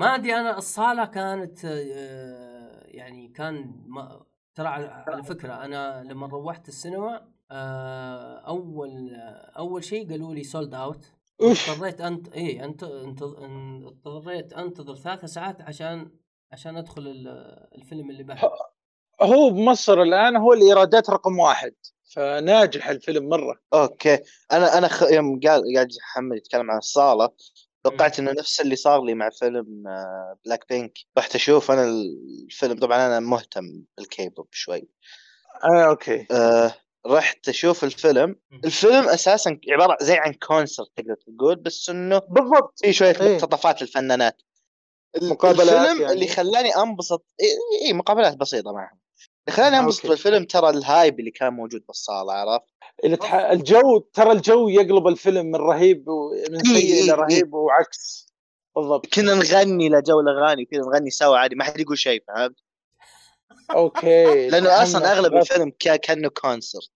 ما ادري أنا الصالة كانت آه يعني كان ما ترى على فكرة أنا لما روحت السينما آه أول أول شيء قالوا لي sold out اضطريت أنت اي أنت أنت ان- اضطريت أنتظر ثلاث ساعات عشان عشان أدخل ال- الفيلم اللي بعده. هو بمصر الآن هو الايرادات رقم واحد فناجح الفيلم مرة. أوكي. أنا أنا خ... يوم قال قاعد محمد يتكلم عن الصالة توقعت إنه نفس اللي صار لي مع فيلم آه، بلاك بينك رحت أشوف أنا الفيلم طبعا أنا مهتم بالكيبوب شوي. آه أوكي. آه رحت أشوف الفيلم. الفيلم أساسا عبارة زي عن concert تقدر تقول بس إنه بالضبط. في شوية إيه. مقتطفات الفنانات ال- مقابلات الفيلم يعني. اللي خلاني أنبسط إي إيه مقابلات بسيطة معهم. اللي خلاني أنبسط أوكي. بالفيلم ترى ال hype اللي كان موجود بالصالة عرفت؟ اللي تح... الجو ترى الجو يقلب الفيلم من رهيب و... من سيء إيه، إلى إيه. رهيب وعكس. بالضبط. كنا نغني لجو الأغاني كذا نغني سوا عادي ما حد يقول شيء فهمت؟ أوكي. لأنه أصلا. أغلب الفيلم كا- كأنه concert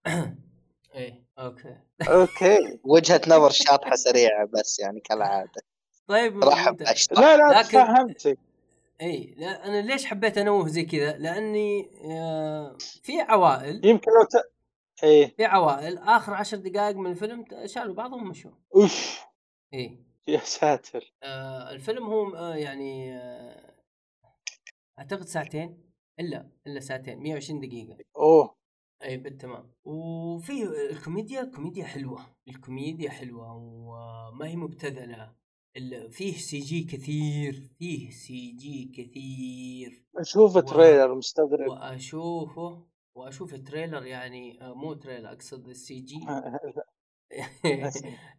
إيه أوكي. أوكي. وجهة نظر شاطحة سريعة بس يعني كالعادة. طيب. اشرح لا لا لكن- فهمتك. إي لا أنا ليش حبيت أنوه زي كذا؟ لأني آه في عوائل. يمكن لو ت... إيه. في عوائل. آخر عشر دقائق من الفيلم شالوا بعضهم ومشوا. أوف. اي يا ساتر. آه الفيلم هو آه يعني آه أعتقد ساعتين. إلا إلا ساعتين. 120 دقيقة. أوه. اي بالتمام. وفي الكوميديا كوميديا حلوة. الكوميديا حلوة وما هي مبتذلة. فيه CG كثير. فيه CG كثير. أشوف و- trailer مستغرب. وأشوفه. وأشوف ال trailer يعني آه، مو trailer أقصد السي جي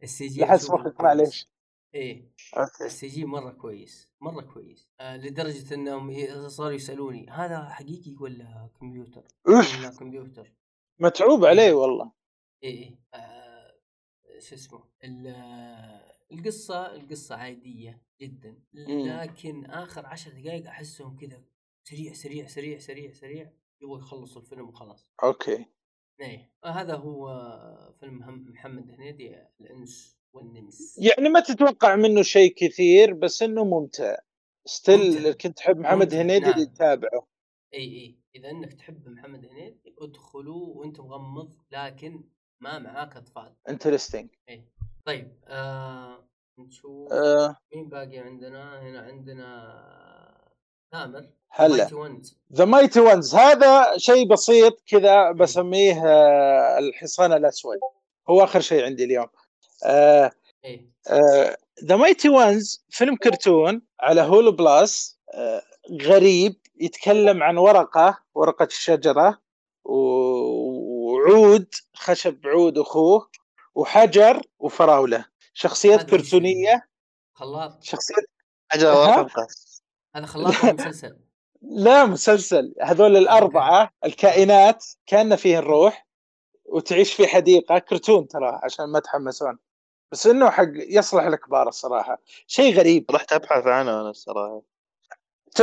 السي جي أشوفه مخك. معليش إيه. أوكي. ال CG مرة كويس مرة كويس. آه لدرجة إنهم صاروا يسألوني هذا حقيقي ولا كمبيوتر؟ أوف. لا كمبيوتر. متعوب عليه والله. إيه إيه. آه شو اسمه ال- القصة القصة عادية جدا لكن آخر عشر دقائق أحسهم كذا سريع سريع سريع سريع سريع. يبغوا يخلصوا الفيلم وخلاص. أوكي. إيه هذا هو فيلم محمد هنيدي الإنس والنمس. يعني ما تتوقع منه شيء كثير بس إنه ممتع. still ممتع. كنت تحب محمد ممتع، هنيدي نعم. تتابعه. إي إي. إذا إنك تحب محمد هنيدي ادخلوا وأنت مغمض لكن ما معاك أطفال. interesting طيب آه نشوف آه. مين باقي عندنا. هنا عندنا هلا. Mighty Ones. The Mighty Ones هذا شيء بسيط كذا بسميه آه الحصان الأسود. هو آخر شيء عندي اليوم. The Mighty Ones فيلم كرتون على Hulu Plus آه غريب يتكلم عن ورقة ورقة الشجرة وعود خشب عود أخوه وحجر وفراولة. شخصيات كرتونية. خلاط شخصيات ها؟ ورقة هذا ولا مسلسل. لا مسلسل. هذول الأربعة الكائنات كأن فيه الروح وتعيش في حديقة كرتون ترى عشان ما تحمسون. بس إنه حق يصلح الكبار الصراحة. شيء غريب. رحت أبحث عنه أنا الصراحة.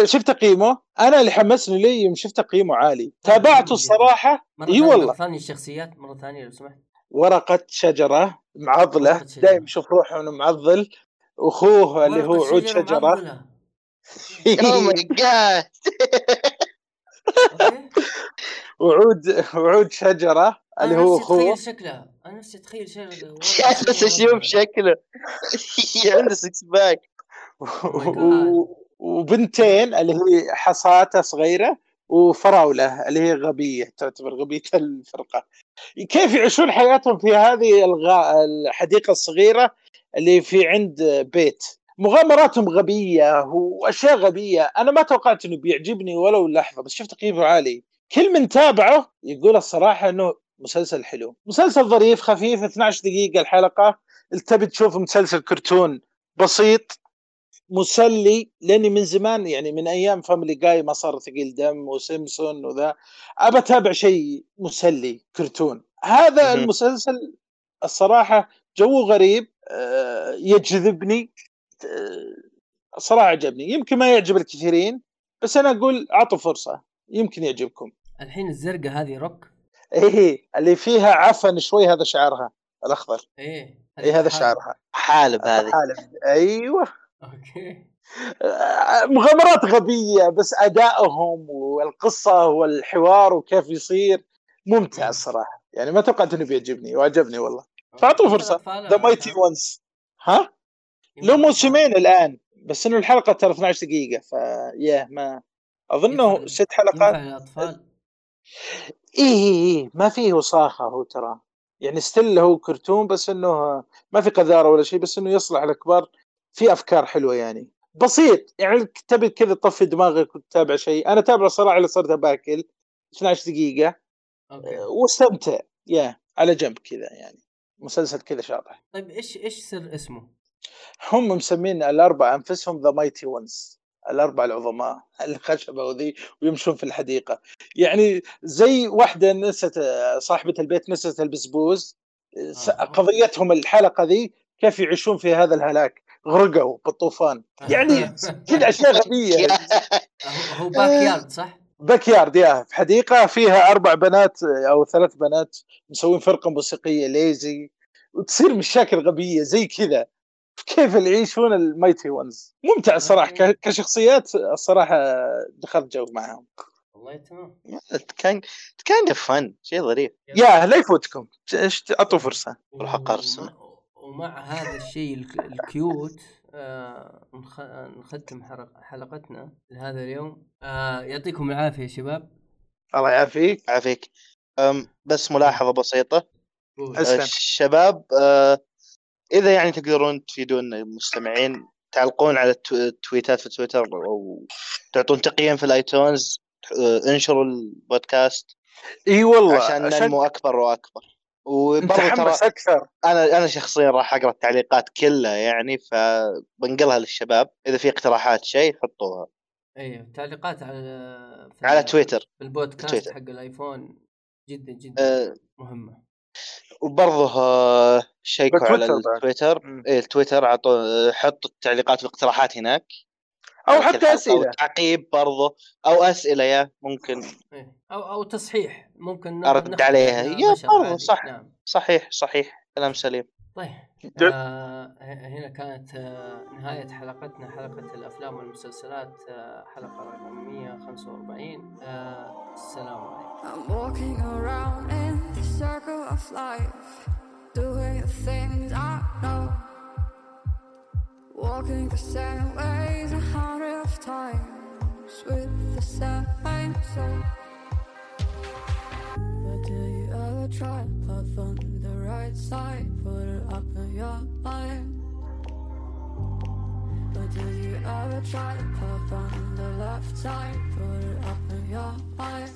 شفت تقييمه أنا اللي حمسني لي يوم شفت تقييمه عالي. تابعته الصراحة؟ إي والله. مرة ثانية الشخصيات مرة ثانية لو سمحت. ورقة شجرة معضلة. ورقة شجرة. دائما يشوف روحه إنه معضل. واخوه اللي هو عود شجرة ماي جاد أوكي. وعود وعود شجرة اللي أنا هو نفسي أتخيل اخوه شكلها أنا نفسي أتخيل شكلها جالس أشوف شكله. عنده six pack my God. و- وبنتين اللي هي حصاته صغيرة وفراولة اللي هي غبية تعتبر غبية الفرقة. كيف يعيشون حياتهم في هذه الغا... الحديقة الصغيرة اللي في عند بيت؟ مغامراتهم غبية وأشياء غبية. أنا ما توقعت إنه بيعجبني ولو لحظة بس شفت تقييمه عالي. كل من تابعه يقول الصراحة إنه مسلسل حلو. مسلسل ظريف خفيف 12 دقيقة الحلقة. تبي تشوف مسلسل كرتون بسيط مسلي لأني من زمان يعني من أيام Family Guy ما صار ثقيل دم وسيمسون وذا. أبى أتابع شيء مسلي كرتون. هذا. المسلسل الصراحة جو غريب آه، يجذبني. صراحة عجبني. يمكن ما يعجب الكثيرين بس أنا أقول أعطوا فرصة. يمكن يعجبكم. الحين الزرقاء هذه روك إيه اللي فيها عفن شوي هذا شعرها الأخضر. إيه اي هذا. شعرها. حالب هذه. حالب. أيوه. أوكي. آه، مغامرات غبية بس أدائهم والقصة والحوار وكيف يصير ممتع الصراحه يعني ما توقعت إنه بيعجبني وعجبني والله. فأعطوه فرصة. The Mighty Ones ها؟ له موسمين الآن بس إنه الحلقة ترى 12 دقيقة فيا ما اظنه ست حلقات. ينفع للاطفال إيه إيه إيه ما فيه وساخة هو ترى. يعني still هو كرتون بس إنه ما في قذارة ولا شيء بس إنه يصلح الكبار في أفكار حلوة يعني. بسيط يعني تبي كذا تطفي دماغك وتتابع شيء. أنا تابع صراحة اللي صرت باكل 12 دقيقة. أوكي. واستمتع. يا على جنب كذا يعني. مسلسل كذا شاطح. طيب إيش إيش سر اسمه؟ هم مسمين الاربع أنفسهم The Mighty Ones الاربع العظماء الخشبه وذي ويمشون في الحديقة. يعني زي واحدة نست صاحبة البيت نست البسبوز س- آه. قضيتهم الحلقة ذي كيف يعيشون في هذا الهلاك؟ غرقوا بالطوفان. يعني كذا أشياء غبية. هو- هو backyard صح؟ backyard يا في حديقة فيها أربع بنات أو ثلاث بنات مسوين فرقة موسيقية ليزي وتصير مشاكل غبية زي كذا. كيف اللي يعيشون ال Mighty Ones ممتع الصراحة. ك- كشخصيات الصراحة دخلت جو معهم والله تمام. كان كان فن شيء ظريف. يا لا يفوتكم. أعطوا فرصة والحلقة السنة. ومع- هذا الشيء الك- الكيوت آه نخ... نختم حلق- حلقتنا لهذا اليوم. آه يعطيكم العافية يا شباب. الله يعافيك. عافيك أم بس ملاحظة بسيطة. قول. أسلم. الشباب آه، إذا يعني تقدرون تفيدون المستمعين تعلقون على التو- التويتات في تويتر أو تعطون تقييم في ال iTunes آه، انشروا البودكاست. إي والله عشان ننمو أكبر وأكبر. وبرضه ترى أكثر. أنا أنا شخصيا راح أقرأ التعليقات كلها يعني فبنقلها للشباب. إذا في اقتراحات شيء حطوها. أيوه تعليقات على على تويتر. في البودكاست تويتر. حق الآيفون جدا جدا أه مهمة. وبرضه آه، شيكوا على. التويتر. إيه التويتر عطوا حطوا التعليقات والاقتراحات هناك أو حتى أسئلة أو تعقيب برضه أو أسئلة يا ممكن إيه. أو أو تصحيح ممكن ناخذ عليها. يا عادي. صح. نعم صحيح صحيح كلام سليم طيب. آه ه- هنا كانت آه نهاية حلقتنا حلقة الأفلام والمسلسلات آه حلقة رقم 145 آه السلام عليكم I'm walking around in the circle of life, doing the things I know. Walking the same ways a hundred of times with the same soul. But do you ever try on the side? Put it up in your mind. But do you ever try to path on the left side? Put it up in your mind.